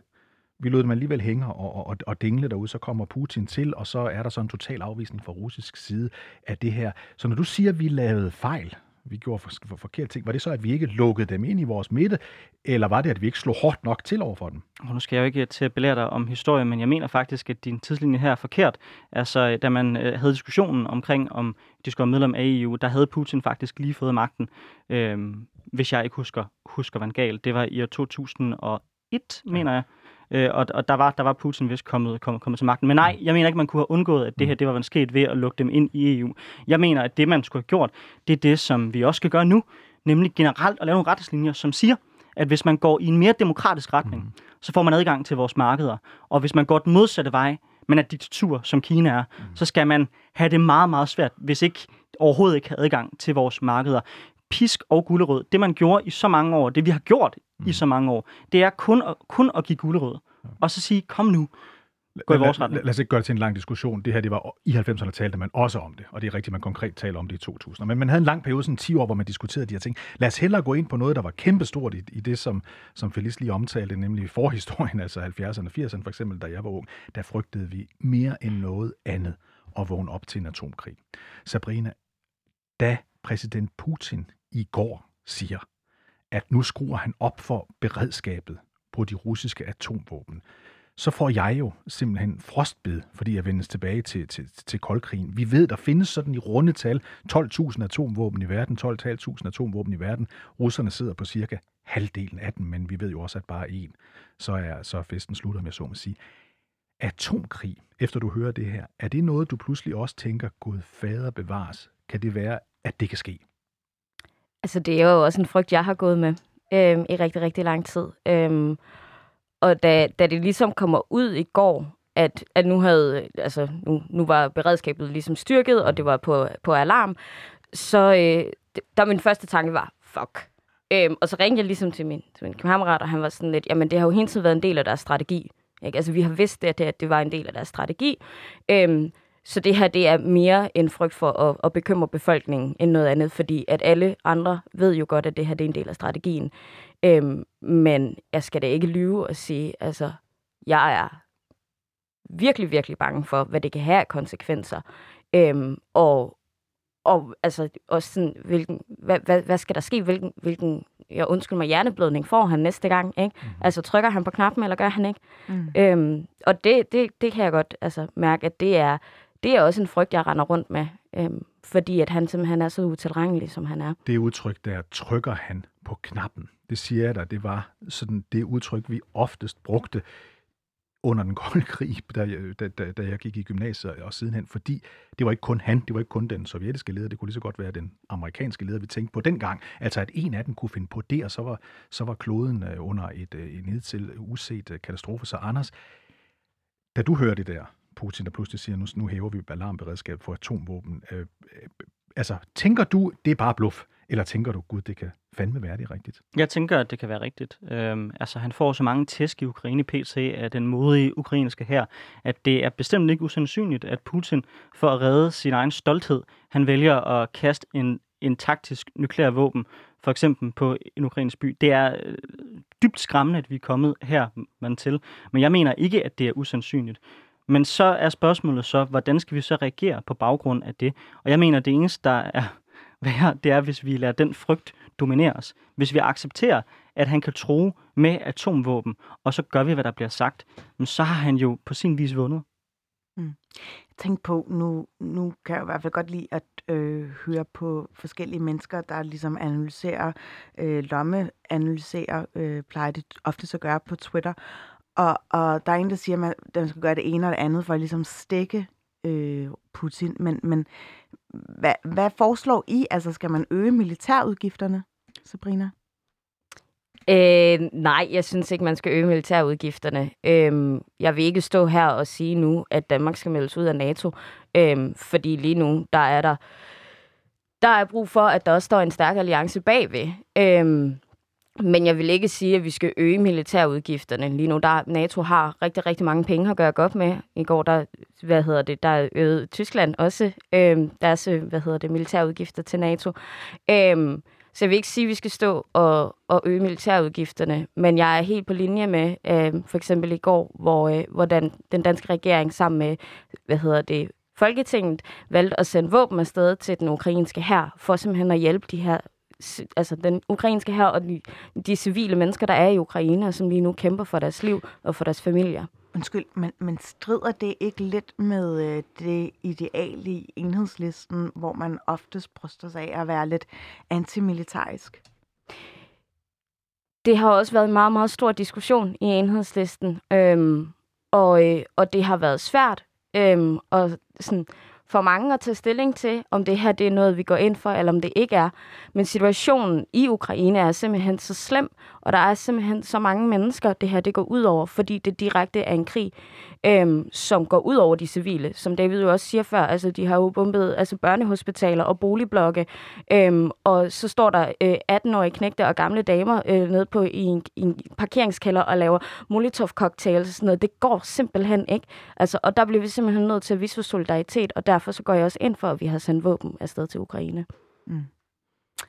Vi lod dem alligevel hænge og, og, og dingle derude, så kommer Putin til, og så er der så en total afvisning fra russisk side af det her. Så når du siger, at vi lavede fejl, vi gjorde for, for forkerte ting, var det så, at vi ikke lukkede dem ind i vores midte, eller var det, at vi ikke slog hårdt nok til over for dem? Og nu skal jeg jo ikke til at belære dig om historie, men jeg mener faktisk, at din tidslinje her er forkert. Altså, da man øh, havde diskussionen omkring, om de skulle være medlem af EU, der havde Putin faktisk lige fået magten, øh, hvis jeg ikke husker, husker hvad galt. Det var i år 2001, ja. mener jeg. Øh, og og der, var, der var Putin vist kommet, kommet, kommet til magten. Men nej, jeg mener ikke, man kunne have undgået, at det her det var sket ved at lukke dem ind i EU. Jeg mener, at det, man skulle have gjort, det er det, som vi også skal gøre nu, nemlig generelt at lave nogle retningslinjer, som siger, at hvis man går i en mere demokratisk retning, mm. så får man adgang til vores markeder. Og hvis man går den modsatte vej, men at diktatur, som Kina er, mm. så skal man have det meget, meget svært, hvis ikke overhovedet ikke have adgang til vores markeder. Pisk og gulerød, det man gjorde i så mange år, det vi har gjort mm. i så mange år, det er kun at, kun at give gulerød. Og så sige, kom nu, gå i vores retning. lad os ikke gøre det til en lang diskussion. Det her, det var i 90'erne talte man også om det, og det er rigtigt, man konkret taler om det i 2000. Men man havde en lang periode, sådan 10 år, hvor man diskuterede de her ting. Lad os hellere gå ind på noget, der var kæmpestort i, i det, som, som Felice lige omtalte, nemlig forhistorien, <laughs> altså 70'erne og 80'erne for eksempel, da jeg var ung. Der frygtede vi mere end noget andet at vågne op til en atomkrig. Sabrina, da præsident Putin i går siger, at nu skruer han op for beredskabet på de russiske atomvåben, så får jeg jo simpelthen frostbid, fordi jeg vendes tilbage til, til, til koldkrigen. Vi ved, der findes sådan i runde tal 12.000 atomvåben i verden, 12.500 atomvåben i verden. Russerne sidder på cirka halvdelen af dem, men vi ved jo også, at bare en, så er, så er festen slut, om jeg så må sige. Atomkrig, efter du hører det her, er det noget, du pludselig også tænker, Gud fader bevares? Kan det være, at det kan ske? Altså, det er jo også en frygt, jeg har gået med øhm, i rigtig, rigtig lang tid. Øhm, og da, da det ligesom kommer ud i går, at, at nu, havde, altså, nu, nu var beredskabet ligesom styrket, og det var på, på alarm, så øh, der min første tanke var, fuck. Øhm, og så ringede jeg ligesom til min, til min kammerat, og han var sådan lidt, jamen det har jo hele tiden været en del af deres strategi. Ikke? Altså vi har vidst, det, at det, at det var en del af deres strategi. Øhm, så det her, det er mere en frygt for at, at bekymre befolkningen end noget andet, fordi at alle andre ved jo godt, at det her det er en del af strategien. Øhm, men jeg skal da ikke lyve og sige, altså, jeg er virkelig, virkelig bange for, hvad det kan have af konsekvenser. Øhm, og, og altså også sådan, hvilken, hvad, hvad, hvad skal der ske? Hvilken, hvilken jeg undskyld mig, hjerneblødning får han næste gang? Ikke? Mm. Altså trykker han på knappen, eller gør han ikke? Mm. Øhm, og det, det, det kan jeg godt altså, mærke, at det er, det er også en frygt, jeg render rundt med. Øhm, fordi at han simpelthen er så utilregnelig, som han er. Det udtryk der, trykker han på knappen, det siger jeg dig, det var sådan det udtryk, vi oftest brugte under den kolde krig, da jeg, da, da, da jeg gik i gymnasiet og sidenhen, fordi det var ikke kun han, det var ikke kun den sovjetiske leder, det kunne lige så godt være den amerikanske leder, vi tænkte på dengang. Altså at en af dem kunne finde på det, og så var, så var kloden øh, under et, øh, et nedtil til uset øh, katastrofe. Så Anders, da du hører det der, Putin, der pludselig siger, nu, nu hæver vi alarmberedskab for atomvåben, øh, øh, altså tænker du, det er bare bluff, eller tænker du, gud, det kan fandme være det rigtigt? Jeg tænker, at det kan være rigtigt. Øhm, altså, han får så mange tæsk i Ukraine PC af den modige ukrainske her, at det er bestemt ikke usandsynligt, at Putin, for at redde sin egen stolthed, han vælger at kaste en, en taktisk nuklear våben, for eksempel på en ukrainsk by. Det er øh, dybt skræmmende, at vi er kommet her man til. Men jeg mener ikke, at det er usandsynligt. Men så er spørgsmålet så, hvordan skal vi så reagere på baggrund af det? Og jeg mener, det eneste, der er <laughs> værre, det er, hvis vi lader den frygt dominere os. Hvis vi accepterer, at han kan tro med atomvåben, og så gør vi, hvad der bliver sagt, men så har han jo på sin vis vundet. Mm. Tænk på, nu, nu kan jeg i hvert fald godt lide at øh, høre på forskellige mennesker, der ligesom analyserer, øh, lomme analyserer, øh, plejer det ofte at gøre på Twitter. Og, og der er en, der siger, at man skal gøre det ene og det andet for at ligesom stikke øh, Putin. Men, men hvad, hvad foreslår I? Altså, skal man øge militærudgifterne, Sabrina? Øh, nej, jeg synes ikke, man skal øge militærudgifterne. Øh, jeg vil ikke stå her og sige nu, at Danmark skal meldes ud af NATO, øh, fordi lige nu, der er der, der er brug for, at der også står en stærk alliance bagved. Øh, men jeg vil ikke sige, at vi skal øge militærudgifterne. Lige nu, der NATO har rigtig, rigtig mange penge at gøre godt med. I går, der, hvad hedder det, der øgede Tyskland også øh, deres, hvad hedder det, militærudgifter til NATO. Øh, så jeg vil ikke sige, at vi skal stå og, og øge militærudgifterne, men jeg er helt på linje med, øh, for eksempel i går, hvor, øh, hvordan den danske regering sammen med, hvad hedder det, Folketinget valgte at sende våben afsted til den ukrainske hær, for simpelthen at hjælpe de her altså den ukrainske her og de, de civile mennesker, der er i Ukraine, og som lige nu kæmper for deres liv og for deres familier. Undskyld, men, men strider det ikke lidt med øh, det ideal i enhedslisten, hvor man oftest bryster sig af at være lidt antimilitarisk? Det har også været en meget, meget stor diskussion i enhedslisten, øhm, og, øh, og det har været svært øhm, at sådan, for mange at tage stilling til, om det her det er noget, vi går ind for, eller om det ikke er. Men situationen i Ukraine er simpelthen så slem, og der er simpelthen så mange mennesker, det her det går ud over, fordi det direkte er en krig, øhm, som går ud over de civile. Som David jo også siger før, altså de har jo bombet altså børnehospitaler og boligblokke, øhm, og så står der øh, 18-årige knægte og gamle damer øh, nede på i en, i en parkeringskælder og laver molotov-cocktails og sådan noget. Det går simpelthen ikke. Altså, og der bliver vi simpelthen nødt til at vise solidaritet, og derfor så går jeg også ind for, at vi har sendt våben afsted til Ukraine. Mm.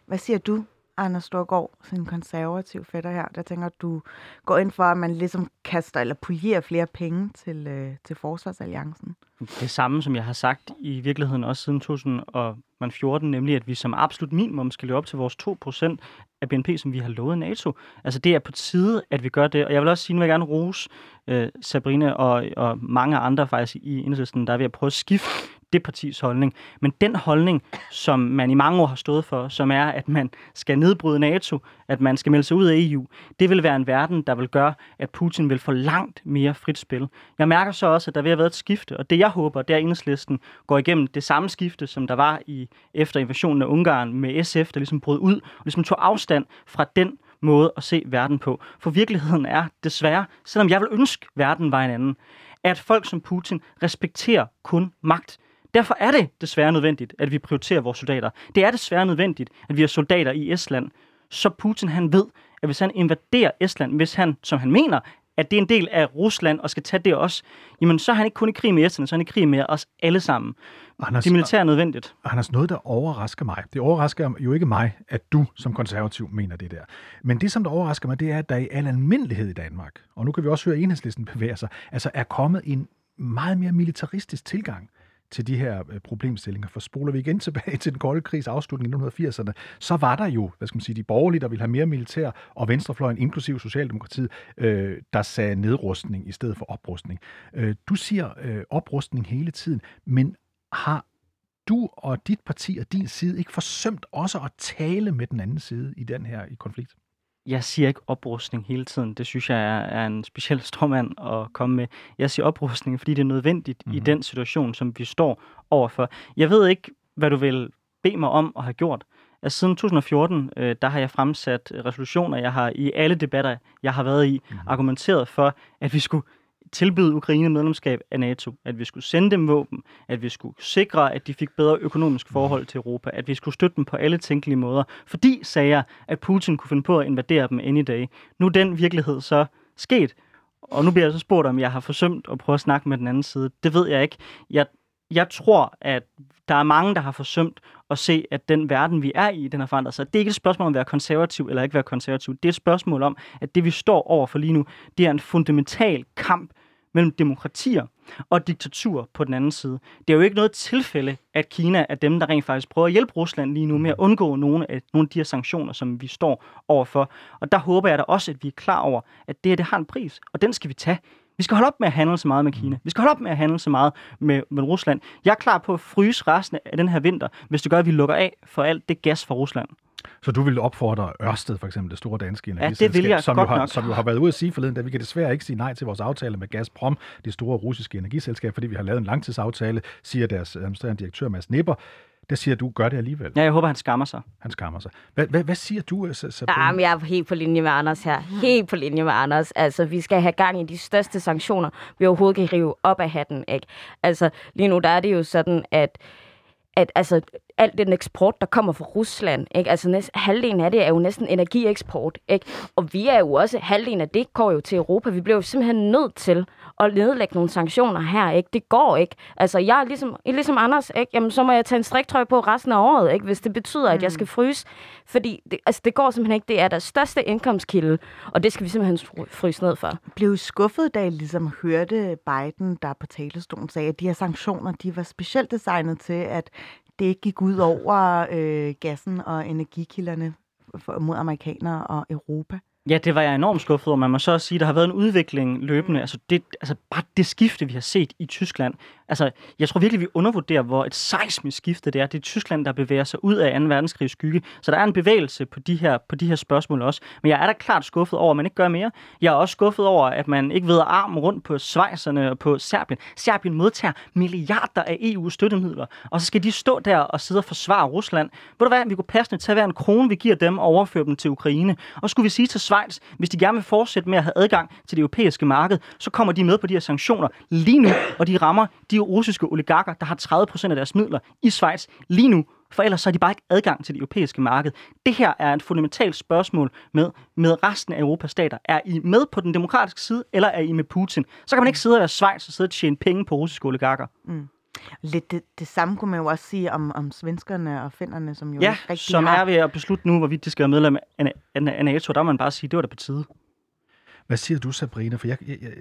Hvad siger du, Anders Storgård, sin konservativ fætter her, der tænker, at du går ind for, at man ligesom kaster eller polierer flere penge til, øh, til Forsvarsalliancen? Det samme, som jeg har sagt i virkeligheden også siden 2014, nemlig at vi som absolut minimum skal leve op til vores 2% af BNP, som vi har lovet NATO. Altså det er på tide, at vi gør det. Og jeg vil også sige, at jeg vil gerne rose øh, Sabrina og, og mange andre faktisk i enhedslisten, der er ved at prøve at skifte det partis holdning. Men den holdning, som man i mange år har stået for, som er, at man skal nedbryde NATO, at man skal melde sig ud af EU, det vil være en verden, der vil gøre, at Putin vil få langt mere frit spil. Jeg mærker så også, at der vil have været et skifte, og det jeg håber, det er, at enhedslisten går igennem det samme skifte, som der var i efter invasionen af Ungarn med SF, der ligesom brød ud og ligesom tog afstand fra den måde at se verden på. For virkeligheden er desværre, selvom jeg vil ønske, verden var en anden, at folk som Putin respekterer kun magt. Derfor er det desværre nødvendigt, at vi prioriterer vores soldater. Det er desværre nødvendigt, at vi har soldater i Estland, så Putin han ved, at hvis han invaderer Estland, hvis han, som han mener, at det er en del af Rusland og skal tage det også, jamen så er han ikke kun i krig med Estland, så er han i krig med os alle sammen. Anders, det er nødvendigt. Anders, noget, der overrasker mig, det overrasker jo ikke mig, at du som konservativ mener det der. Men det, som der overrasker mig, det er, at der i al almindelighed i Danmark, og nu kan vi også høre, at enhedslisten bevæger sig, altså er kommet en meget mere militaristisk tilgang til de her øh, problemstillinger. For spoler vi igen <laughs> tilbage til den kolde krigs afslutning i 1980'erne, så var der jo, hvad skal man sige, de borgerlige, der ville have mere militær, og venstrefløjen, inklusive Socialdemokratiet, øh, der sagde nedrustning i stedet for oprustning. Øh, du siger øh, oprustning hele tiden, men har du og dit parti og din side ikke forsømt også at tale med den anden side i den her i konflikt? Jeg siger ikke oprustning hele tiden. Det synes jeg er, er en speciel <laughs> strømmand at komme med. Jeg siger oprustning, fordi det er nødvendigt mm-hmm. i mhm. den situation, som vi står overfor. Jeg ved ikke, hvad du vil bede mig om at have gjort. Altså, siden 2014, øh, der har jeg fremsat resolutioner. Jeg har i alle debatter, jeg har været i, mm-hmm. argumenteret for, at vi skulle tilbyde Ukraine medlemskab af NATO, at vi skulle sende dem våben, at vi skulle sikre, at de fik bedre økonomisk forhold til Europa, at vi skulle støtte dem på alle tænkelige måder, fordi, sagde jeg, at Putin kunne finde på at invadere dem any day. Nu er den virkelighed så sket, og nu bliver jeg så spurgt, om jeg har forsømt at prøve at snakke med den anden side. Det ved jeg ikke. Jeg, jeg tror, at der er mange, der har forsømt at se, at den verden, vi er i, den har forandret sig. Det er ikke et spørgsmål om at være konservativ eller ikke være konservativ. Det er et spørgsmål om, at det, vi står over for lige nu, det er en fundamental kamp mellem demokratier og diktatur på den anden side. Det er jo ikke noget tilfælde, at Kina er dem, der rent faktisk prøver at hjælpe Rusland lige nu med at undgå nogle af, nogle af de her sanktioner, som vi står overfor. Og der håber jeg da også, at vi er klar over, at det her det har en pris, og den skal vi tage. Vi skal holde op med at handle så meget med Kina. Vi skal holde op med at handle så meget med, med Rusland. Jeg er klar på at fryse resten af den her vinter, hvis det gør, at vi lukker af for alt det gas fra Rusland. Så du vil opfordre Ørsted, for eksempel det store danske energiselskab, ja, det som, jo har, nok. som jo har været ude at sige forleden, at vi kan desværre ikke sige nej til vores aftale med Gazprom, det store russiske energiselskab, fordi vi har lavet en langtidsaftale, siger deres administrerende direktør Mads Nipper. Der siger du, gør det alligevel. Ja, jeg håber, han skammer sig. Han skammer sig. Hvad, hvad, hvad siger du, Sabrina? Jamen, jeg er helt på linje med Anders her. Helt på linje med Anders. Altså, vi skal have gang i de største sanktioner, vi overhovedet kan rive op af hatten. Ikke? Altså, lige nu der er det jo sådan, at at altså, alt den eksport, der kommer fra Rusland, ikke? altså næst, halvdelen af det er jo næsten energieksport, ikke? og vi er jo også, halvdelen af det går jo til Europa. Vi bliver jo simpelthen nødt til at nedlægge nogle sanktioner her. Ikke? Det går ikke. Altså, jeg er ligesom, ligesom Anders, ikke? Jamen, så må jeg tage en striktrøje på resten af året, ikke? hvis det betyder, at jeg skal fryse. Fordi det, altså, det går simpelthen ikke. Det er deres største indkomstkilde, og det skal vi simpelthen fryse ned for. Blev skuffet, da I ligesom hørte Biden, der på talestolen sagde, at de her sanktioner, de var specielt designet til, at det ikke gik ud over øh, gassen og energikilderne for, mod amerikanere og Europa? Ja, det var jeg enormt skuffet over. Man må så også sige, at der har været en udvikling løbende. Altså, det, altså bare det skifte, vi har set i Tyskland. Altså, jeg tror virkelig, vi undervurderer, hvor et seismisk skifte det er. Det er Tyskland, der bevæger sig ud af 2. verdenskrigs skygge. Så der er en bevægelse på de her, på de her spørgsmål også. Men jeg er da klart skuffet over, at man ikke gør mere. Jeg er også skuffet over, at man ikke ved armen rundt på Schweizerne og på Serbien. Serbien modtager milliarder af EU-støttemidler, og så skal de stå der og sidde og forsvare Rusland. Ved du hvad, vi kunne passende tage hver en krone, vi giver dem, og overføre dem til Ukraine. Og skulle vi sige til Schweiz, hvis de gerne vil fortsætte med at have adgang til det europæiske marked, så kommer de med på de her sanktioner lige nu, og de rammer de russiske oligarker, der har 30% af deres midler i Schweiz lige nu, for ellers så har de bare ikke adgang til det europæiske marked. Det her er et fundamentalt spørgsmål med, med resten af Europas stater. Er I med på den demokratiske side, eller er I med Putin? Så kan man ikke sidde og være Schweiz og sidde og tjene penge på russiske oligarker. Mm. Lidt det, det samme kunne man jo også sige om, om svenskerne og finnerne, som jo Ja, ikke rigtig som har... er ved at beslutte nu, hvorvidt de skal være medlem af, af, af NATO. Der må man bare sige, det var da på tide. Hvad siger du, Sabrina? For jeg, jeg, jeg,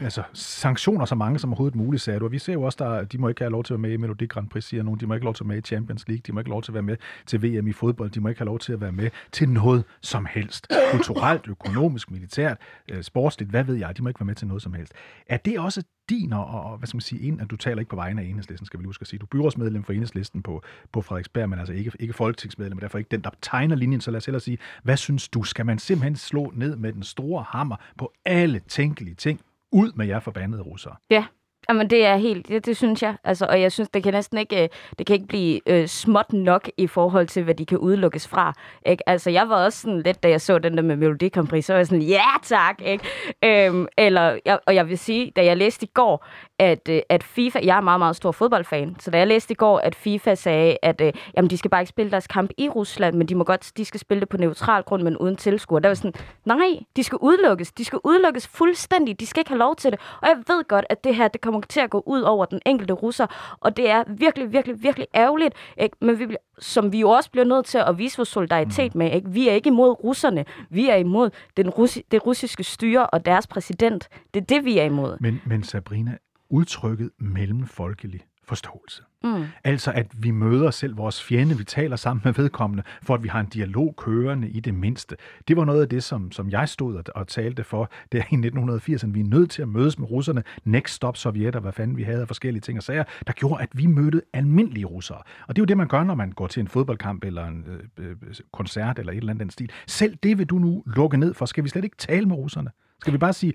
altså, sanktioner så mange som overhovedet muligt, sagde du. Og vi ser jo også, der, de må ikke have lov til at være med i Melodi Grand Prix, siger nogen. De må ikke have lov til at være med i Champions League. De må ikke have lov til at være med til VM i fodbold. De må ikke have lov til at være med til noget som helst. Kulturelt, økonomisk, militært, øh, sportsligt, hvad ved jeg. De må ikke være med til noget som helst. Er det også din, og, og hvad skal man sige, ind, at du taler ikke på vegne af enhedslisten, skal vi huske at sige. Du er byrådsmedlem for enhedslisten på, på Frederiksberg, men altså ikke, ikke folketingsmedlem, og derfor ikke den, der tegner linjen. Så lad os hellere sige, hvad synes du? Skal man simpelthen slå ned med den store hammer på alle tænkelige ting? Ud med jer forbandede russere. Ja, Jamen, det er helt, det, det synes jeg. Altså, og jeg synes, det kan næsten ikke, øh, det kan ikke blive øh, småt nok i forhold til, hvad de kan udelukkes fra. Ikke? Altså, jeg var også sådan lidt, da jeg så den der med Melodi Grand Prix, så var jeg sådan, ja tak! Ikke? Øhm, eller, jeg, og jeg vil sige, da jeg læste i går, at, øh, at FIFA, jeg er meget, meget stor fodboldfan, så da jeg læste i går, at FIFA sagde, at øh, jamen, de skal bare ikke spille deres kamp i Rusland, men de må godt, de skal spille det på neutral grund, men uden tilskuer. Der var sådan, nej, de skal udelukkes. De skal udelukkes fuldstændig. De skal ikke have lov til det. Og jeg ved godt, at det her, det kommer til at gå ud over den enkelte russer, og det er virkelig, virkelig, virkelig ærgerligt, ikke? men vi, som vi jo også bliver nødt til at vise vores solidaritet med. Ikke? Vi er ikke imod russerne, vi er imod den russi- det russiske styre og deres præsident. Det er det, vi er imod. Men, men Sabrina, udtrykket mellemfolkelig forståelse. Mm. Altså, at vi møder selv vores fjende, vi taler sammen med vedkommende, for at vi har en dialog kørende i det mindste. Det var noget af det, som, som jeg stod og, og talte for der i 1980'erne. Vi er nødt til at mødes med russerne. Next stop Sovjet, og hvad fanden vi havde af forskellige ting og sager, der gjorde, at vi mødte almindelige russere. Og det er jo det, man gør, når man går til en fodboldkamp eller en øh, øh, koncert eller et eller andet den stil. Selv det vil du nu lukke ned for. Skal vi slet ikke tale med russerne? Skal vi bare sige,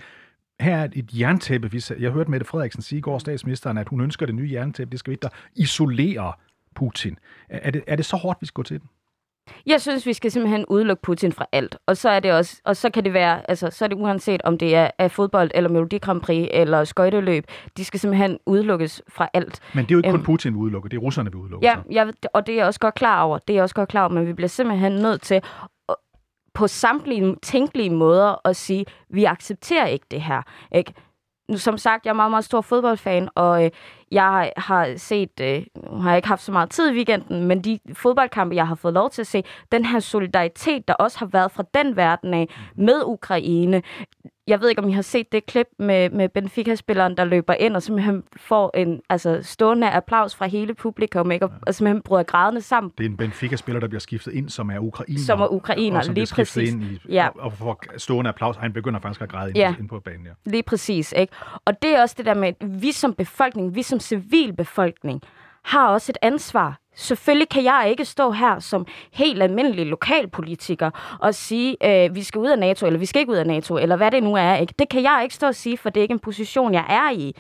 her er et jerntæppe. Vi, jeg hørte Mette Frederiksen sige i går, statsministeren, at hun ønsker det nye jerntæppe. Det skal vi ikke, der isolerer Putin. Er det, er det så hårdt, vi skal gå til den? Jeg synes, vi skal simpelthen udelukke Putin fra alt. Og så er det også, og så kan det være, altså, så er det uanset om det er, er fodbold, eller Melodi Grand Prix, eller skøjteløb. De skal simpelthen udelukkes fra alt. Men det er jo ikke kun Øhm. Putin, vi udelukker. Det er russerne, vi udelukker. Ja, så. jeg, og det er jeg også godt klar over. Det er jeg også godt klar over, men vi bliver simpelthen nødt til at- på samtlige tænkelige måder at sige, vi accepterer ikke det her. Ikke? Nu, som sagt, jeg er meget, meget stor fodboldfan, og øh, jeg har set, øh, nu har jeg ikke haft så meget tid i weekenden, men de fodboldkampe, jeg har fået lov til at se, den her solidaritet, der også har været fra den verden af med Ukraine. Jeg ved ikke, om I har set det klip med, med Benfica-spilleren, der løber ind og simpelthen får en altså, stående applaus fra hele publikum, ikke? Og, og simpelthen bryder grædende sammen. Det er en Benfica-spiller, der bliver skiftet ind, som er ukrainer. Som er ukrainer, og som lige præcis. Ind i, Ja. og, og får stående applaus. Han begynder faktisk at græde ind, Ja. ind på banen. Ja. Lige præcis, ikke? Og det er også det der med, at vi som befolkning, vi som civilbefolkning, har også et ansvar. Selvfølgelig kan jeg ikke stå her som helt almindelig lokalpolitiker og sige, øh, vi skal ud af NATO, eller vi skal ikke ud af NATO, eller hvad det nu er. Ikke? Det kan jeg ikke stå og sige, for det er ikke en position, jeg er i.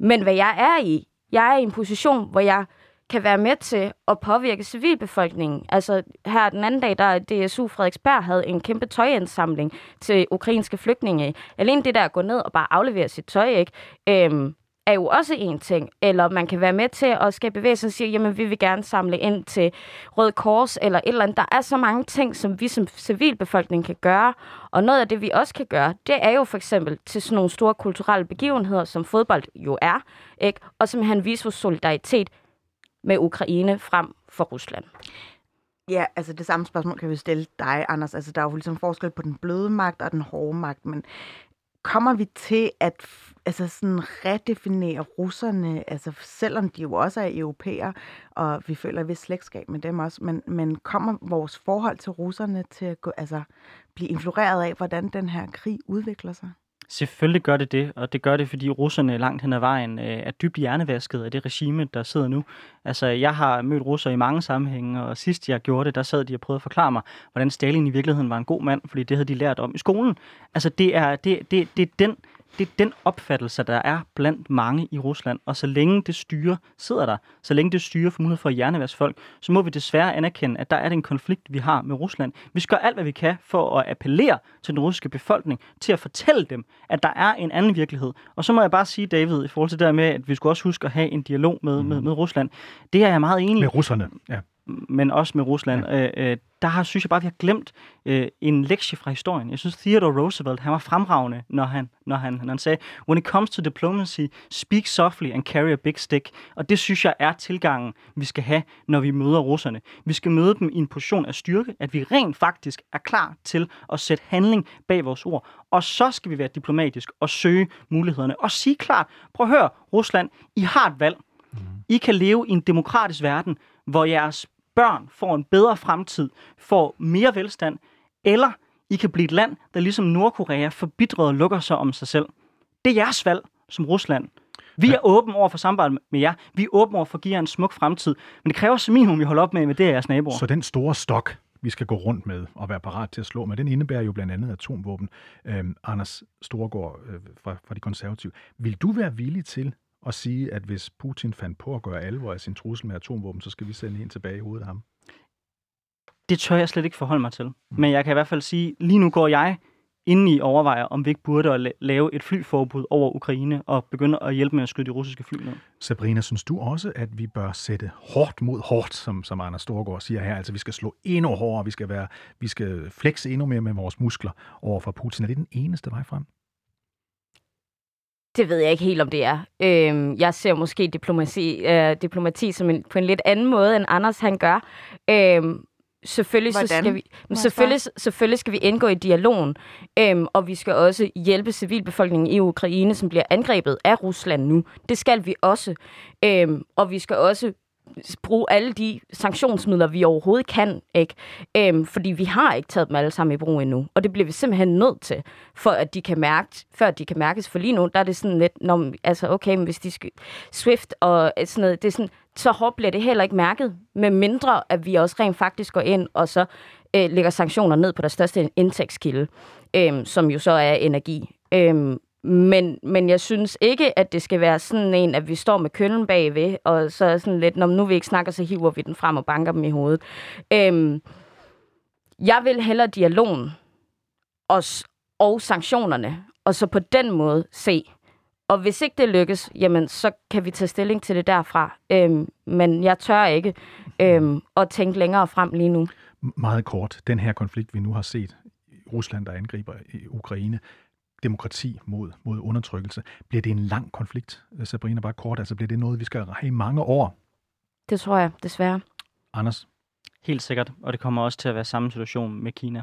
Men hvad jeg er i, jeg er i en position, hvor jeg kan være med til at påvirke civilbefolkningen. Altså her den anden dag, der DSU Frederiksberg havde en kæmpe tøjindsamling til ukrainske flygtninge. Alene det der at gå ned og bare aflevere sit tøj, ikke? Øhm, er jo også en ting. Eller man kan være med til at skabe bevægelsen og sige, jamen vi vil gerne samle ind til Røde Kors eller et eller andet. Der er så mange ting, som vi som civilbefolkning kan gøre. Og noget af det, vi også kan gøre, det er jo for eksempel til sådan nogle store kulturelle begivenheder, som fodbold jo er, ikke? og simpelthen vise vores solidaritet med Ukraine frem for Rusland. Ja, altså det samme spørgsmål kan vi stille dig, Anders. Altså der er jo ligesom forskel på den bløde magt og den hårde magt, men kommer vi til at altså sådan redefinere russerne, altså selvom de jo også er europæer, og vi føler vi slægtskab med dem også, men, men kommer vores forhold til russerne til at gå, altså, blive influeret af, hvordan den her krig udvikler sig? Selvfølgelig gør det det, og det gør det, fordi russerne langt hen ad vejen øh, er dybt hjernevasket af det regime, der sidder nu. Altså, jeg har mødt russer i mange sammenhænge, og sidst jeg gjorde det, der sad de og prøvede at forklare mig, hvordan Stalin i virkeligheden var en god mand, fordi det havde de lært om i skolen. Altså, det er, det, det, det er den det er den opfattelse, der er blandt mange i Rusland. Og så længe det styre sidder der, så længe det styre får mulighed for at hjernevaske folk, så må vi desværre anerkende, at der er det en konflikt, vi har med Rusland. Vi skal gøre alt, hvad vi kan for at appellere til den russiske befolkning, til at fortælle dem, at der er en anden virkelighed. Og så må jeg bare sige, David, i forhold til det der med, at vi skulle også huske at have en dialog med, mm. med, med Rusland. Det er jeg meget enig i. Med russerne, ja. Men også med Rusland. Ja. Øh, øh, der har, synes jeg bare, vi har glemt øh, en lektie fra historien. Jeg synes, Theodore Roosevelt, han var fremragende, når han, når han, når han sagde, when it comes to diplomacy, speak softly and carry a big stick. Og det synes jeg er tilgangen, vi skal have, når vi møder russerne. Vi skal møde dem i en position af styrke, at vi rent faktisk er klar til at sætte handling bag vores ord. Og så skal vi være diplomatisk og søge mulighederne. Og sige klart, prøv at høre, Rusland, I har et valg. I kan leve i en demokratisk verden, hvor jeres børn får en bedre fremtid, får mere velstand, eller I kan blive et land, der ligesom Nordkorea forbitret og lukker sig om sig selv. Det er jeres valg som Rusland. Vi er åbne over for samarbejde med jer. Vi er åbne over for at give jer en smuk fremtid. Men det kræver som minimum, at vi holder op med, med det af jeres naboer. Så den store stok, vi skal gå rundt med og være parat til at slå med, den indebærer jo blandt andet atomvåben. Øhm, Anders Storgård øh, fra, fra de konservative. Vil du være villig til at sige, at hvis Putin fandt på at gøre alvor af sin trussel med atomvåben, så skal vi sende en tilbage i hovedet af ham? Det tør jeg slet ikke forholde mig til. Men jeg kan i hvert fald sige, lige nu går jeg inde i overvejer, om vi ikke burde at la- lave et flyforbud over Ukraine og begynde at hjælpe med at skyde de russiske fly ned. Sabrina, synes du også, at vi bør sætte hårdt mod hårdt, som, som Anders Storgård siger her? Altså, vi skal slå endnu hårdere, vi skal, være, vi skal flexe endnu mere med vores muskler over for Putin. Er det den eneste vej frem? Det ved jeg ikke helt, om det er. Øhm, jeg ser måske diplomati, øh, diplomati som en, på en lidt anden måde, end Anders han gør. Øhm, selvfølgelig, så skal vi, men selvfølgelig, selvfølgelig skal vi indgå i dialogen, øhm, og vi skal også hjælpe civilbefolkningen i Ukraine, som bliver angrebet af Rusland nu. Det skal vi også. Øhm, og vi skal også bruge alle de sanktionsmidler, vi overhovedet kan, ikke? Øhm, fordi vi har ikke taget dem alle sammen i brug endnu, og det bliver vi simpelthen nødt til, for at de kan mærke, før de kan mærkes. For lige nu, der er det sådan lidt, når, altså okay, men hvis de skal, Swift og øh, sådan noget, det er sådan, så hårdt bliver det heller ikke mærket, med mindre at vi også rent faktisk går ind og så øh, lægger sanktioner ned på deres største indtægtskilde, øh, som jo så er energi. Øh, men, men jeg synes ikke, at det skal være sådan en, at vi står med køllen bagved, og så er sådan lidt, når nu vi ikke snakker, så hiver vi den frem og banker dem i hovedet. Øhm, jeg vil hellere dialogen og, og sanktionerne, og så på den måde se. Og hvis ikke det lykkes, jamen, så kan vi tage stilling til det derfra. Øhm, men jeg tør ikke øhm, at tænke længere frem lige nu. Meget kort, den her konflikt, vi nu har set, Rusland, der angriber Ukraine, demokrati mod, mod undertrykkelse, bliver det en lang konflikt, Sabrina, bare kort? Altså bliver det noget, vi skal have i mange år? Det tror jeg, desværre. Anders, Helt sikkert, og det kommer også til at være samme situation med Kina.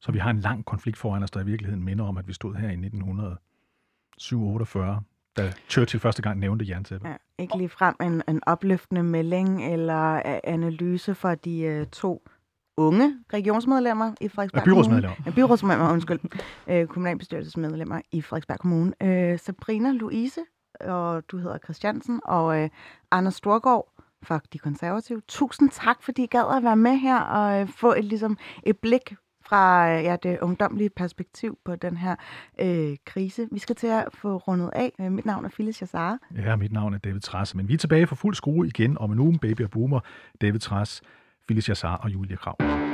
så vi har en lang konflikt foran os, der i virkeligheden minder om, at vi stod her i 1947, da Churchill første gang nævnte jerntæppet. Ja, ikke lige frem en, en opløftende melding eller øh, analyse for de øh, to unge regionsmedlemmer i Frederiksberg Ja, byrådsmedlemmer. Kommune. Ja, byrådsmedlemmer, undskyld. Øh, kommunalbestyrelsesmedlemmer i Frederiksberg Kommune. Øh, Sabrina Louise, og du hedder Christiansen, og øh, Anders Storgård fra De Konservative. Tusind tak, fordi I gad at være med her og øh, få et, ligesom, et blik fra ja, det ungdomlige perspektiv på den her øh, krise. Vi skal til at få rundet af. Mit navn er Phyllis Jassara. Ja, mit navn er David Trasse, men vi er tilbage for fuld skrue igen om en uge. Baby og Boomer, David Trass, Felicia Saar og Julia Krav.